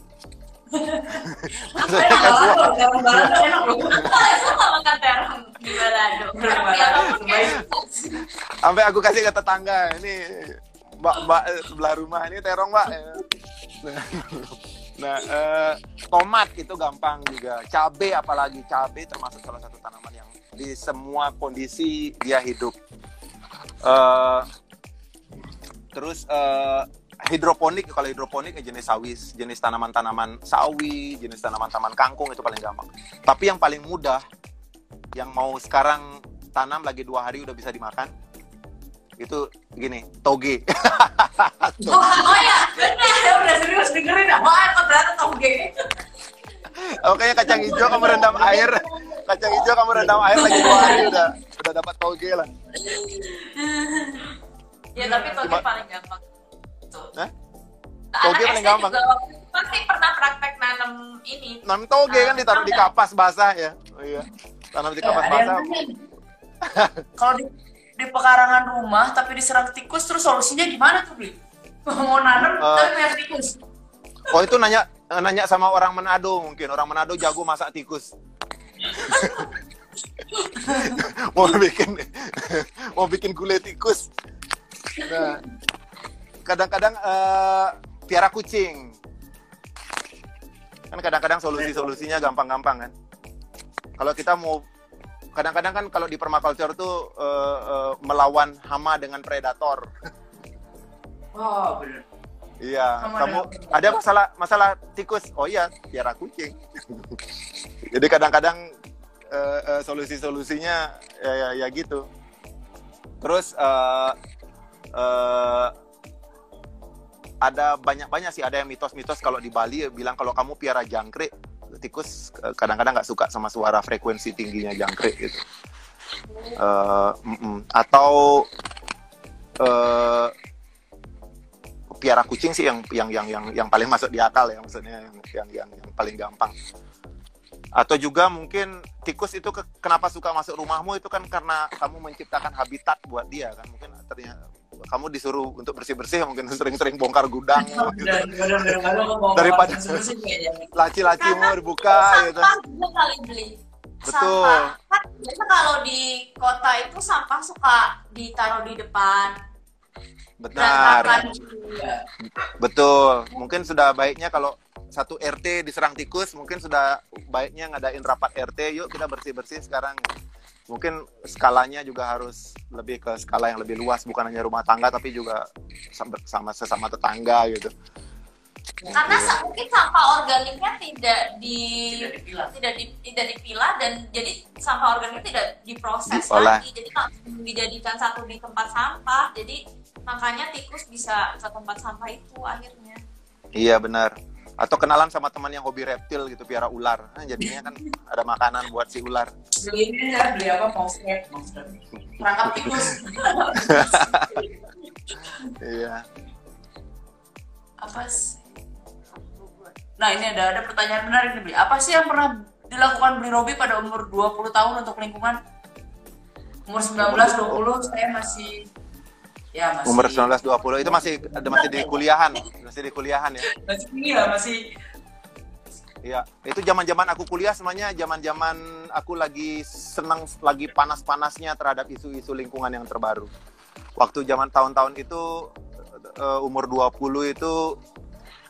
Sampai aku kasih ke tetangga ini mbak mbak sebelah rumah ini terong mbak. Nah eh, tomat itu gampang juga. Cabe apalagi. Cabe termasuk salah satu tanaman yang di semua kondisi dia hidup. Uh, terus uh, hidroponik kalau hidroponik ya jenis sawi jenis tanaman-tanaman sawi jenis tanaman-tanaman kangkung itu paling gampang. Tapi yang paling mudah yang mau sekarang tanam lagi dua hari udah bisa dimakan itu gini toge. Oh, oh ya benar. Saya udah serius dengerin. Apa apa ternyata toge. Oke, kacang hijau kamu rendam air. Kacang hijau kamu rendam air lagi dua hari udah udah dapat toge lah. ya tapi toge Cuma- paling gampang tuh? Nah, Toge paling gampang. pasti pernah praktek nanam ini Nanam toge kan ditaruh di kapas basah ya. Oh, iya. Tanam di kapas Ya, ada yang basah. Kalau di, di pekarangan rumah tapi diserang tikus terus solusinya gimana tuh, Bli? Mau nanam Eh. tapi punya tikus. Oh itu nanya nanya sama orang Manado mungkin orang Manado jago masak tikus. mau bikin mau bikin gulai tikus. Nah, kadang-kadang eh, piara kucing. Kan kadang-kadang solusi-solusinya gampang-gampang kan. Kalau kita mau kadang-kadang kan kalau di permaculture tuh eh, eh, melawan hama dengan predator. Oh, bener. Iya, Sama kamu ada masalah masalah tikus. Oh iya, piara kucing. Jadi kadang-kadang eh, eh, solusi-solusinya ya, ya, ya gitu. Terus eh, eh, ada banyak-banyak sih ada yang mitos-mitos kalau di Bali bilang kalau kamu piara jangkrik, tikus kadang-kadang nggak suka sama suara frekuensi tingginya jangkrik gitu. Eh, mm-mm. Atau eh, piara kucing sih yang yang yang yang yang paling masuk di akal ya maksudnya yang yang yang, yang paling gampang. Atau juga mungkin tikus itu ke- kenapa suka masuk rumahmu itu kan karena kamu menciptakan habitat buat dia kan mungkin ternyata kamu disuruh untuk bersih bersih mungkin sering-sering bongkar gudang gitu. Daripada- laci-lacimu dibuka gitu. Betul. sampah. Kan kalau di kota itu sampah suka ditaruh di depan benar. Betul. Mungkin sudah baiknya kalau satu RT diserang tikus mungkin sudah baiknya ngadain rapat RT yuk kita bersih bersih sekarang. Mungkin skalanya juga harus lebih ke skala yang lebih luas bukan hanya rumah tangga tapi juga sama sesama tetangga gitu karena mungkin sampah organiknya tidak di Tidak dipilah. tidak di, tidak dipilah dan jadi sampah organiknya tidak diproses Diolah. lagi jadi langsung dijadikan satu di tempat sampah jadi makanya tikus bisa ke tempat sampah itu akhirnya iya benar atau kenalan sama teman yang hobi reptil gitu piara ular nah, jadinya kan ada makanan buat si ular Beli ini ya, beli apa? Monster. Monster. Perangkap tikus. iya apa sih? Nah ini ada ada pertanyaan menarik nih Bli. Apa sih yang pernah dilakukan Bli Robi pada umur 20 tahun untuk lingkungan? Umur 19, 20 saya masih ya masih umur 19 20 itu masih ada masih di kuliahan masih di kuliahan ya masih iya masih Iya, itu zaman-zaman aku kuliah semuanya zaman-zaman aku lagi senang lagi panas-panasnya terhadap isu-isu lingkungan yang terbaru. Waktu zaman tahun-tahun itu eh, umur 20 itu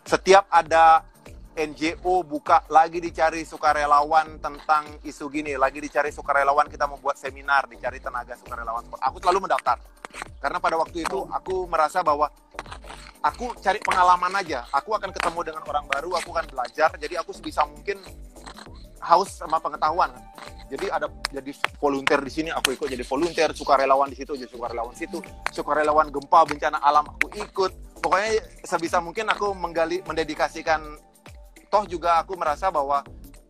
setiap ada NGO buka lagi dicari sukarelawan tentang isu gini, lagi dicari sukarelawan kita mau buat seminar, dicari tenaga sukarelawan. Aku selalu mendaftar. Karena pada waktu itu aku merasa bahwa aku cari pengalaman aja. Aku akan ketemu dengan orang baru, aku akan belajar. Jadi aku sebisa mungkin haus sama pengetahuan. Jadi ada jadi volunteer di sini, aku ikut jadi volunteer, sukarelawan di situ, jadi sukarelawan situ, sukarelawan gempa bencana alam aku ikut. Pokoknya sebisa mungkin aku menggali, mendedikasikan. Toh juga aku merasa bahwa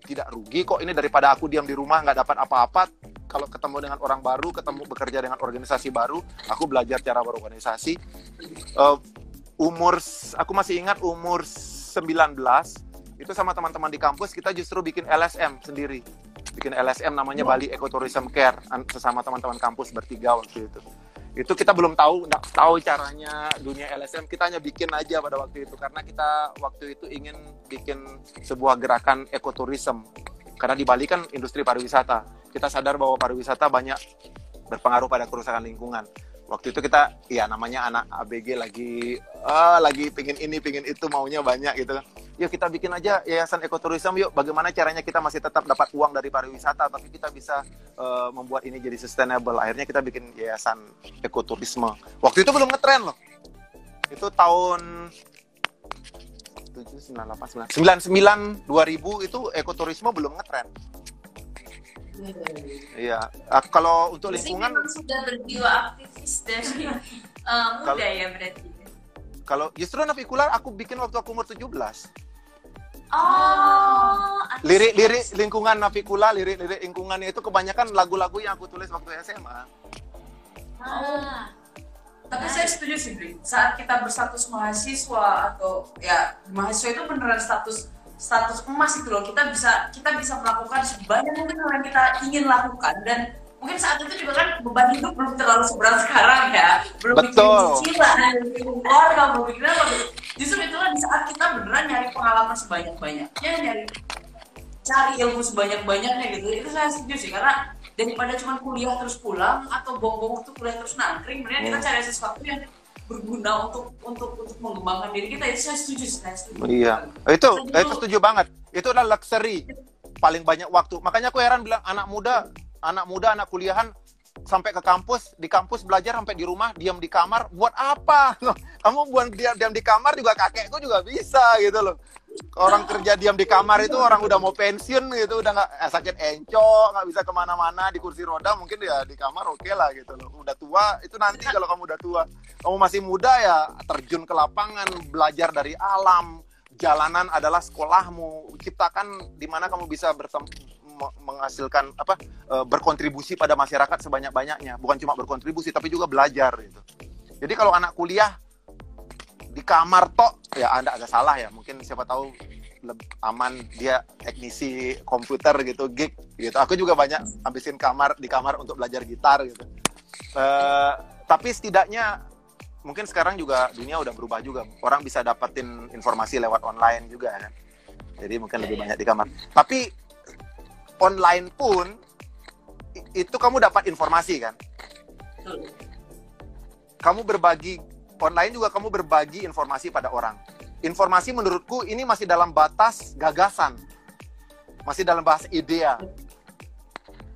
tidak rugi kok ini daripada aku diam di rumah nggak dapat apa-apa. Kalau ketemu dengan orang baru, ketemu bekerja dengan organisasi baru, aku belajar cara berorganisasi. Eh, umur aku masih ingat umur 19 itu sama teman-teman di kampus kita justru bikin LSM sendiri bikin LSM namanya Bali Ecotourism Care sesama teman-teman kampus bertiga waktu itu itu kita belum tahu nggak tahu caranya dunia LSM kita hanya bikin aja pada waktu itu karena kita waktu itu ingin bikin sebuah gerakan ekoturism karena di Bali kan industri pariwisata. Kita sadar bahwa pariwisata banyak berpengaruh pada kerusakan lingkungan. Waktu itu kita ya namanya anak ABG lagi ah, lagi pingin ini pingin itu maunya banyak gitu kan yuk kita bikin aja yayasan ekoturism yuk bagaimana caranya kita masih tetap dapat uang dari pariwisata tapi kita bisa eh, membuat ini jadi sustainable akhirnya kita bikin yayasan ekoturisme waktu itu belum ngetren loh itu tahun 7, 9, 8, 9, 99, 2000 itu ekoturisme belum ngetren Iya. Ah, kalau untuk lingkungan, sudah berjiwa aktivis dari uh, muda Kalau- ya berarti. kalau justru Navikular aku bikin waktu aku umur 17. Oh. Lirik-lirik lingkungan Navikula, lirik-lirik lingkungannya itu kebanyakan lagu-lagu yang aku tulis waktu SMA. Ah, Tapi saya setuju sih, Bri. Saat kita berstatus mahasiswa atau ya mahasiswa itu beneran status status emas itu loh. Kita bisa kita bisa melakukan sebanyak mungkin yang kita ingin lakukan dan mungkin saat itu juga kan beban hidup belum terlalu seberat sekarang ya. Belum bikin Betul. cicilan, belum bikin keluarga, belum bikin apa. Justru itulah di saat kita beneran nyari pengalaman sebanyak-banyaknya, nyari cari ilmu sebanyak-banyaknya gitu itu saya setuju sih karena daripada cuma kuliah terus pulang atau bong-bong waktu kuliah terus nangkring mendingan kita Hmm. cari sesuatu yang berguna untuk untuk untuk mengembangkan diri kita itu saya setuju sih saya setuju Iya. Itu Setuju. itu setuju banget. Itu adalah luxury. Paling banyak waktu. Makanya aku heran bilang anak muda, anak muda, anak kuliahan sampai ke kampus, di kampus belajar sampai di rumah, diam di kamar, buat apa? Kamu buat diam, diam di kamar juga kakekku juga bisa gitu loh. Orang kerja diam di kamar itu orang udah mau pensiun gitu, udah nggak eh, sakit encok, nggak bisa ke mana-mana di kursi roda, mungkin ya di kamar oke lah gitu loh. Udah tua itu nanti kalau kamu udah tua, kamu masih muda ya terjun ke lapangan, belajar dari alam, jalanan adalah sekolahmu. Ciptakan di mana kamu bisa bertem me- menghasilkan apa e, berkontribusi pada masyarakat sebanyak-banyaknya. Bukan cuma berkontribusi tapi juga belajar gitu. Jadi kalau anak kuliah di kamar tok ya Anda agak salah ya. Mungkin siapa tahu lebih aman dia teknisi komputer gitu, gig gitu. Aku juga banyak habisin kamar di kamar untuk belajar gitar gitu. Eh, tapi setidaknya mungkin sekarang juga dunia udah berubah juga. Orang bisa dapetin informasi lewat online juga kan. Jadi mungkin lebih banyak di kamar. Tapi online pun itu kamu dapat informasi kan. Kamu berbagi online juga kamu berbagi informasi pada orang. Informasi menurutku ini masih dalam batas gagasan. Masih dalam bahas idea.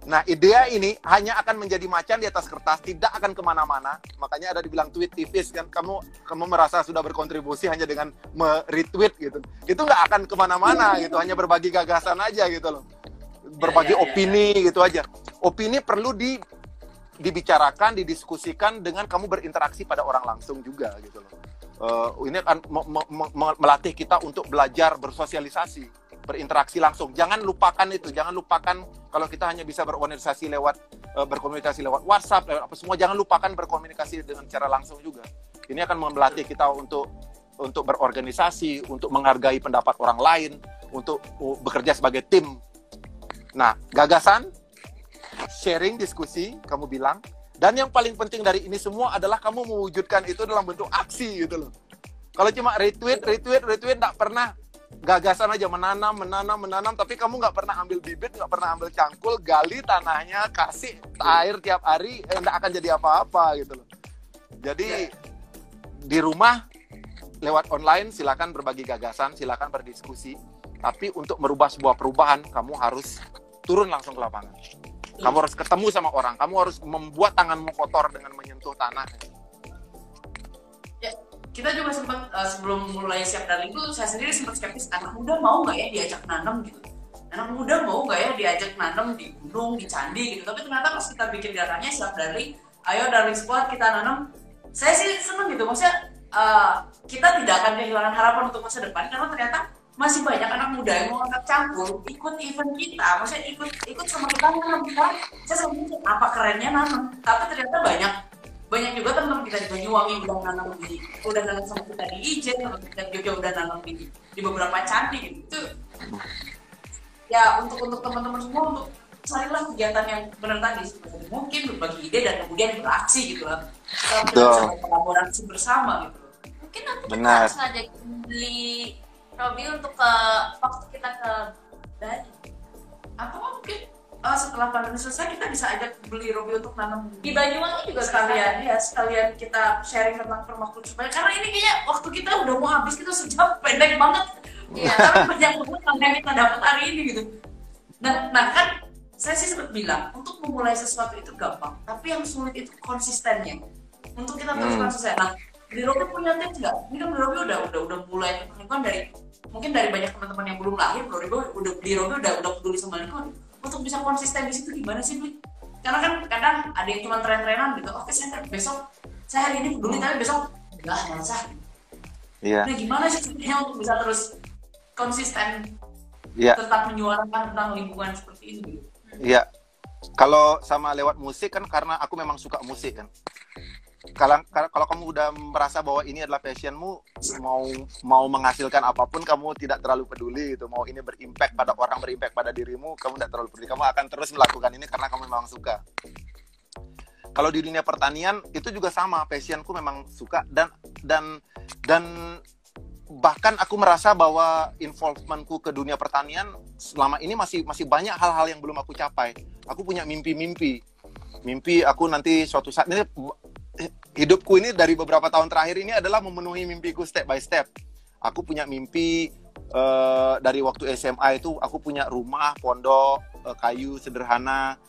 Nah, idea ini hanya akan menjadi macan di atas kertas, tidak akan ke mana-mana. Makanya ada dibilang tweet tipis kan, kamu kamu merasa sudah berkontribusi hanya dengan me-retweet gitu. Itu nggak akan ke mana-mana gitu, hanya berbagi gagasan aja gitu loh. Berbagi Ya, ya, ya, opini gitu aja. Opini perlu di dibicarakan, didiskusikan dengan kamu berinteraksi pada orang langsung juga gitu loh. Eh, ini akan me- me- me- melatih kita untuk belajar bersosialisasi, berinteraksi langsung. Jangan lupakan itu, jangan lupakan kalau kita hanya bisa berorganisasi lewat eh, berkomunikasi lewat WhatsApp, lewat apa semua, jangan lupakan berkomunikasi dengan cara langsung juga. Ini akan melatih kita untuk untuk berorganisasi, untuk menghargai pendapat orang lain, untuk uh, bekerja sebagai tim. Nah, gagasan sharing, diskusi, kamu bilang. Dan yang paling penting dari ini semua adalah kamu mewujudkan itu dalam bentuk aksi gitu loh. Kalau cuma retweet, retweet, retweet, nggak pernah gagasan aja menanam, menanam, menanam, tapi kamu nggak pernah ambil bibit, nggak pernah ambil cangkul, gali tanahnya, kasih air tiap hari, eh, nggak akan jadi apa-apa gitu loh. Jadi di rumah lewat online silakan berbagi gagasan, silakan berdiskusi. Tapi untuk merubah sebuah perubahan, kamu harus turun langsung ke lapangan. Kamu harus ketemu sama orang. Kamu harus membuat tanganmu kotor dengan menyentuh tanah. Ya, kita juga sempat uh, sebelum mulai siap darling itu saya sendiri sempat skeptis anak muda mau nggak ya diajak nanam gitu anak muda mau nggak ya diajak nanam di gunung di candi gitu tapi ternyata pas kita bikin gerakannya siap darling ayo darling squad kita nanam saya sih seneng gitu maksudnya uh, kita tidak akan kehilangan harapan untuk masa depan karena ternyata masih banyak anak muda yang mau angkat campur ikut event kita. Maksudnya ikut ikut sama kita nanam kita. Saya selalu mikir, apa kerennya nanam tapi ternyata banyak banyak juga teman-teman kita di Banyuwangi udah nanam di udah nanam sama kita di Ijen teman kita di Jogja udah nanam di di beberapa candi. Gitu itu ya untuk untuk teman-teman semua untuk carilah kegiatan yang benar tadi. Seperti mungkin berbagi ide dan kemudian beraksi gitu lah. Kita bisa kolaborasi bersama gitu. Mungkin nanti kita ngajak beli Robi untuk ke waktu kita ke Bali. atau mungkin uh, setelah pandemi selesai kita bisa ajak beli Robi untuk nanam Di Banyuwangi juga sekalian. ya sekalian kita sharing tentang permakultur supaya karena ini kayaknya waktu kita udah mau habis kita sejam pendek banget. Iya. tapi banyak banget yang kita dapat hari ini gitu. Nah nah kan saya sih sempat bilang untuk memulai sesuatu itu gampang tapi yang sulit itu konsistennya. Untuk kita terus Hmm. konsisten. Nah di Robi punya tips nggak? Ini kan di Robi udah udah udah mulai lingkungan dari mungkin dari banyak teman-teman yang belum lahir Bro Robi udah di Robi udah udah peduli sama lingkungan untuk bisa konsisten di situ gimana sih Bli? Karena kan kadang ada yang cuma tren-trenan gitu. Oke saya besok saya hari ini peduli tapi besok enggak nggak usah. Iya. Nah gimana sih sebenarnya untuk bisa terus konsisten Iya. tetap menyuarakan tentang lingkungan seperti ini? gitu? Iya. Kalau sama lewat musik kan karena aku memang suka musik kan. Kalau kalau kamu udah merasa bahwa ini adalah passionmu, mau mau menghasilkan apa pun kamu tidak terlalu peduli gitu. Mau ini berimpact pada orang, berimpact pada dirimu, kamu tidak terlalu peduli. Kamu akan terus melakukan ini karena kamu memang suka. Kalau di dunia pertanian itu juga sama, passionku memang suka dan dan dan bahkan aku merasa bahwa involvementku ke dunia pertanian selama ini masih masih banyak hal-hal yang belum aku capai. Aku punya mimpi-mimpi. Mimpi aku nanti suatu saat ini hidupku ini dari beberapa tahun terakhir ini adalah memenuhi mimpiku step by step. Aku punya mimpi eh, dari waktu SMA itu aku punya rumah pondok eh, kayu sederhana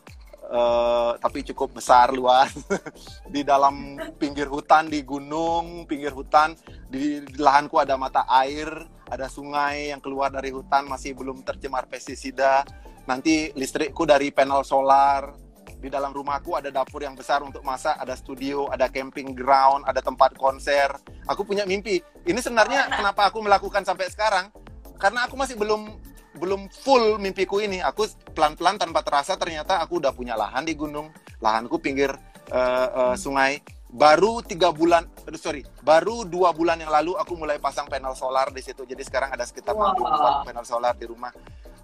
eh, tapi cukup besar luas di dalam pinggir hutan di gunung pinggir hutan di, di lahanku ada mata air ada sungai yang keluar dari hutan masih belum tercemar pestisida nanti listrikku dari panel solar di dalam rumahku ada dapur yang besar untuk masak ada studio ada camping ground ada tempat konser aku punya mimpi ini sebenarnya kenapa aku melakukan sampai sekarang karena aku masih belum belum full mimpiku ini. Aku pelan-pelan tanpa terasa ternyata aku udah punya lahan di gunung, lahanku pinggir uh, uh, sungai. Baru tiga bulan, aduh, sorry, baru dua bulan yang lalu aku mulai pasang panel solar di situ. Jadi sekarang ada sekitar Wah. 60 panel solar di rumah.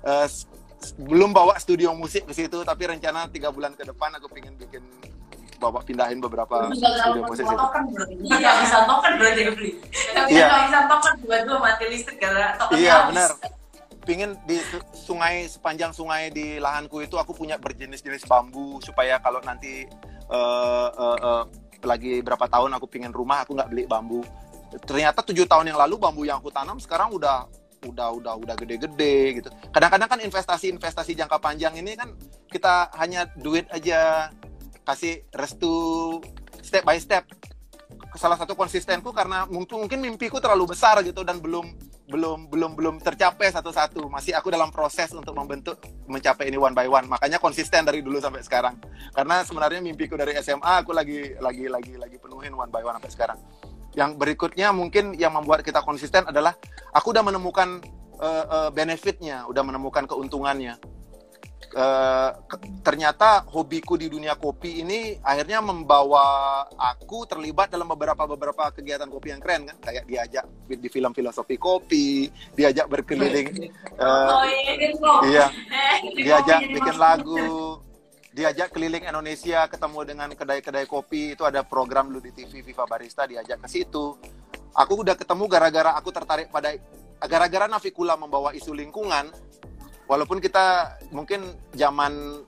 S- belum bawa studio musik ke situ, tapi rencana tiga bulan ke depan aku pengen bikin bawa pindahin beberapa studio musik situ. token. Iya, bisa token berarti beli. Iya. bisa token dua-dua mati listrik karena tokennya Iya benar. Pingin di su- sungai sepanjang sungai di lahanku itu aku punya berjenis-jenis bambu supaya kalau nanti eh, eh, eh, lagi berapa tahun aku pingin rumah aku nggak beli bambu. Ternyata tujuh tahun yang lalu bambu yang aku tanam sekarang udah udah udah udah gede-gede gitu. Kadang-kadang kan investasi-investasi jangka panjang ini kan kita hanya duit aja kasih restu step by step. Salah satu konsistenku karena mungkin mungkin mimpiku terlalu besar gitu dan belum belum belum belum tercapai satu-satu. Masih aku dalam proses untuk membentuk mencapai ini one by one. Makanya konsisten dari dulu sampai sekarang. Karena sebenarnya mimpiku dari SMA aku lagi lagi lagi lagi penuhin one by one sampai sekarang. Yang berikutnya mungkin yang membuat kita konsisten adalah aku udah menemukan eh, eh, benefitnya, udah menemukan keuntungannya. Eh, ke- ternyata hobiku di dunia kopi ini akhirnya membawa aku terlibat dalam beberapa beberapa kegiatan kopi yang keren kan kayak diajak di, film filosofi kopi diajak berkeliling eh, Oh iya, gitu. iya Eh, ini diajak bikin lagu diajak keliling Indonesia ketemu dengan kedai-kedai kopi itu ada program dulu di TV Viva Barista diajak ke situ. Aku udah ketemu gara-gara aku tertarik pada gara-gara Navikula membawa isu lingkungan. Walaupun kita mungkin zaman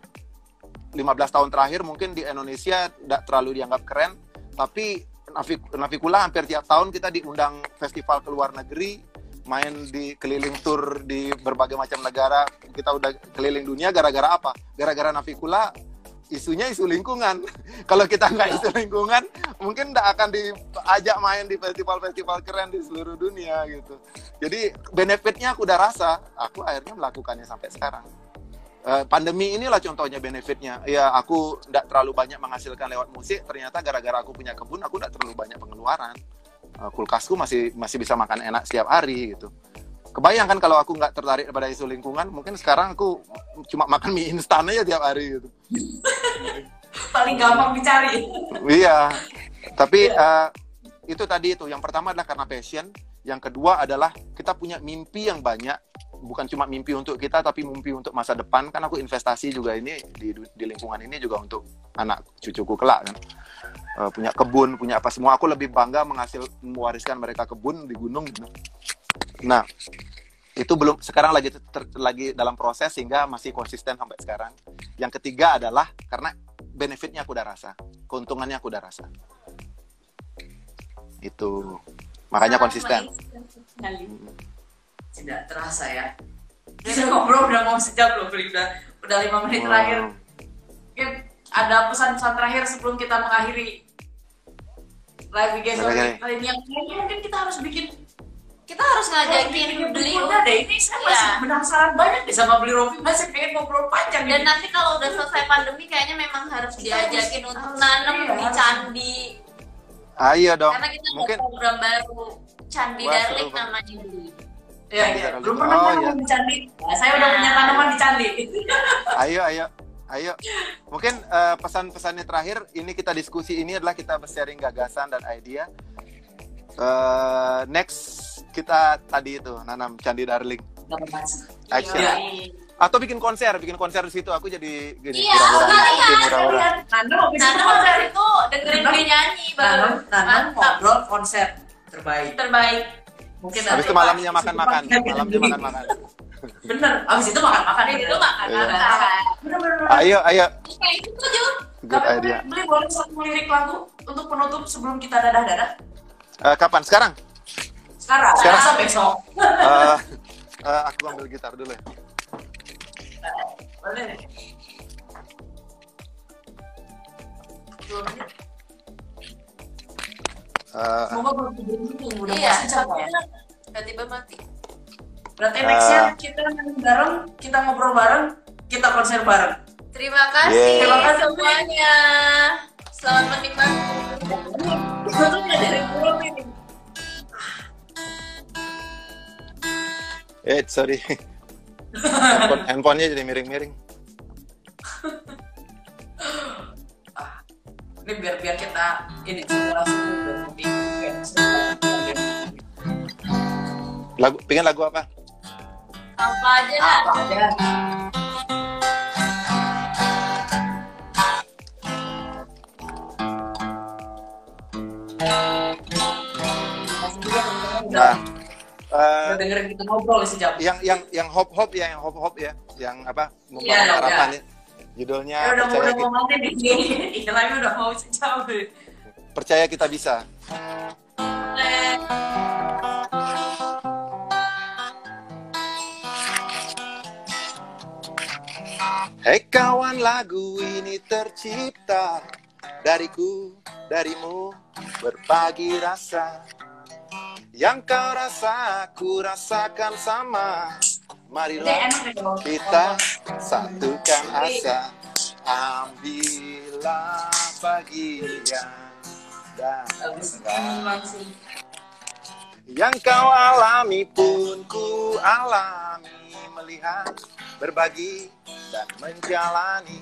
15 tahun terakhir mungkin di Indonesia tidak terlalu dianggap keren tapi Navik- Navikula hampir tiap tahun kita diundang festival ke luar negeri main di keliling tour di berbagai macam negara. Kita udah keliling dunia gara-gara apa? Gara-gara Navikula isunya isu lingkungan. Kalau kita nggak isu lingkungan mungkin nggak akan diajak main di festival-festival keren di seluruh dunia gitu. Jadi benefitnya aku udah rasa aku akhirnya melakukannya sampai sekarang. Eh, pandemi inilah contohnya benefitnya. Ya aku nggak terlalu banyak menghasilkan lewat musik. Ternyata gara-gara aku punya kebun aku nggak terlalu banyak pengeluaran Eh, kulkasku masih masih bisa makan enak setiap hari gitu kebayang kan kalau aku nggak tertarik pada isu lingkungan mungkin sekarang aku cuma makan mie instan aja tiap hari gitu paling gampang dicari. Iya. Tapi eh, itu tadi itu yang pertama adalah karena passion, yang kedua adalah kita punya mimpi yang banyak, bukan cuma mimpi untuk kita tapi mimpi untuk masa depan. Kan aku investasi juga ini di di lingkungan ini juga untuk anak cucuku kelak kan. Eh, punya kebun, punya apa semua. Aku lebih bangga menghasil mewariskan mereka kebun di gunung gitu. Nah, itu belum sekarang lagi ter- lagi dalam proses sehingga masih konsisten sampai sekarang. Yang ketiga adalah karena benefitnya aku udah rasa, keuntungannya aku udah rasa. Itu makanya konsisten. Tidak terasa ya. Kita ngobrol udah mau sejam loh. Udah, udah lima menit Wow. terakhir. Mungkin ada pesan-pesan terakhir sebelum kita mengakhiri live guys Oke. kali ini yang kayaknya mungkin kita harus bikin kita harus ngajakin beli udah deh ini saya Iya. masih penasaran banyak deh sama beli Rofi masih pengen ngobrol panjang dan nih. nanti kalau udah selesai pandemi kayaknya memang harus diajakin untuk nanam Iya. di candi Ayo dong. karena kita Mungkin program baru candi Wah, darling Oh, seru. namanya dulu ya, ya. Belum pernah Oh, nanam iya. di candi Nah, saya udah punya tanaman di candi ayo ayo ayo. Mungkin eh, pesan-pesannya terakhir ini kita diskusi ini adalah kita sharing gagasan dan idea. Eh, next kita tadi itu nanam candi darling action. Iya. Atau bikin konser, bikin konser di situ aku jadi gini Iya, hura-hura, iya, iya. Nanam konser. itu dengerin dia nyanyi baru Nanam, ngobrol, konser terbaik. terbaik Mungkin Habis nanti itu malamnya makan-makan, malamnya makan-makan. Bener, abis itu makan-makan. Habis itu makan Iya. makan Bener, bener, bener. Ayo, ayo. kayak gitu Jun Good Kami idea. beli boleh satu lirik lagu untuk penutup sebelum kita dadah-dadah? Eh, kapan? Sekarang? Sekarang, Sekarang. Masa besok. Eh, eh, aku ambil gitar dulu ya. Boleh. Eh, Semoga belum tidur udah iya pasti capek ya. tiba-tiba mati Berarti Ah. nextnya kita main bareng, kita ngobrol bareng, kita konser bareng. terima kasih Yeay. Terima kasih. semuanya selamat menikmati Itu nggak dari pulau ini. eh, sorry. Handphone, handphonenya jadi miring-miring. Ah, ini biar biar kita ini sesuatu. Lagu, pengen lagu apa? Apa aja lah apa aja. Nah, eh, dengerin kita ngobrol sejam. yang yang yang hop hop ya, yang hop hop ya, yang apa? Membangun Iya, harapan iya. ya. Judulnya Ya udah mau percaya udah kita, mau mati di sini. Iya lagi udah mau sejam. percaya kita bisa. Hei kawan lagu ini tercipta dariku, darimu berbagi rasa yang kau rasa, ku rasakan sama. Marilah ya kita satukan asa, ambillah bagian dan. Yang kau alami pun ku alami Melihat, berbagi, dan menjalani.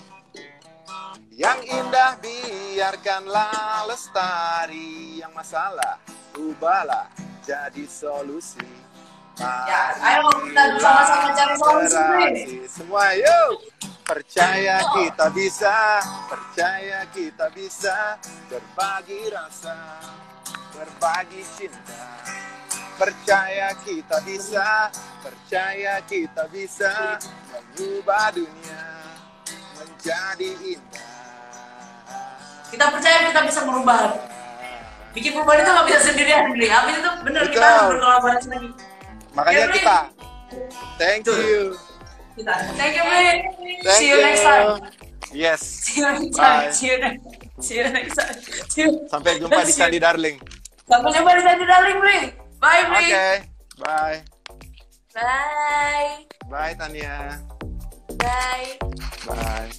Yang indah biarkanlah lestari Yang masalah ubahlah jadi solusi. Ya, ayo kita bersama-sama cari solusi, Semua yuk. Percaya kita bisa Percaya kita bisa. Berbagi rasa Berbagi cinta Percaya kita bisa, percaya kita bisa mengubah dunia menjadi indah. Kita percaya kita bisa merubah. Bikin perubahan itu nggak bisa sendirian, Bli. Habis itu bener kita Betul. harus berkolaborasi lagi. Makanya Ya, kita, thank you, Kita. Thank you, Bli. See you next time. Yes, See you next Bye. time. See you next. See you next time. See you. sampai jumpa di you. Candi Darling. Sampai jumpa di Candi Darling, Bli. Bye, Oke, Bli. bye, bye bye Tania, bye bye.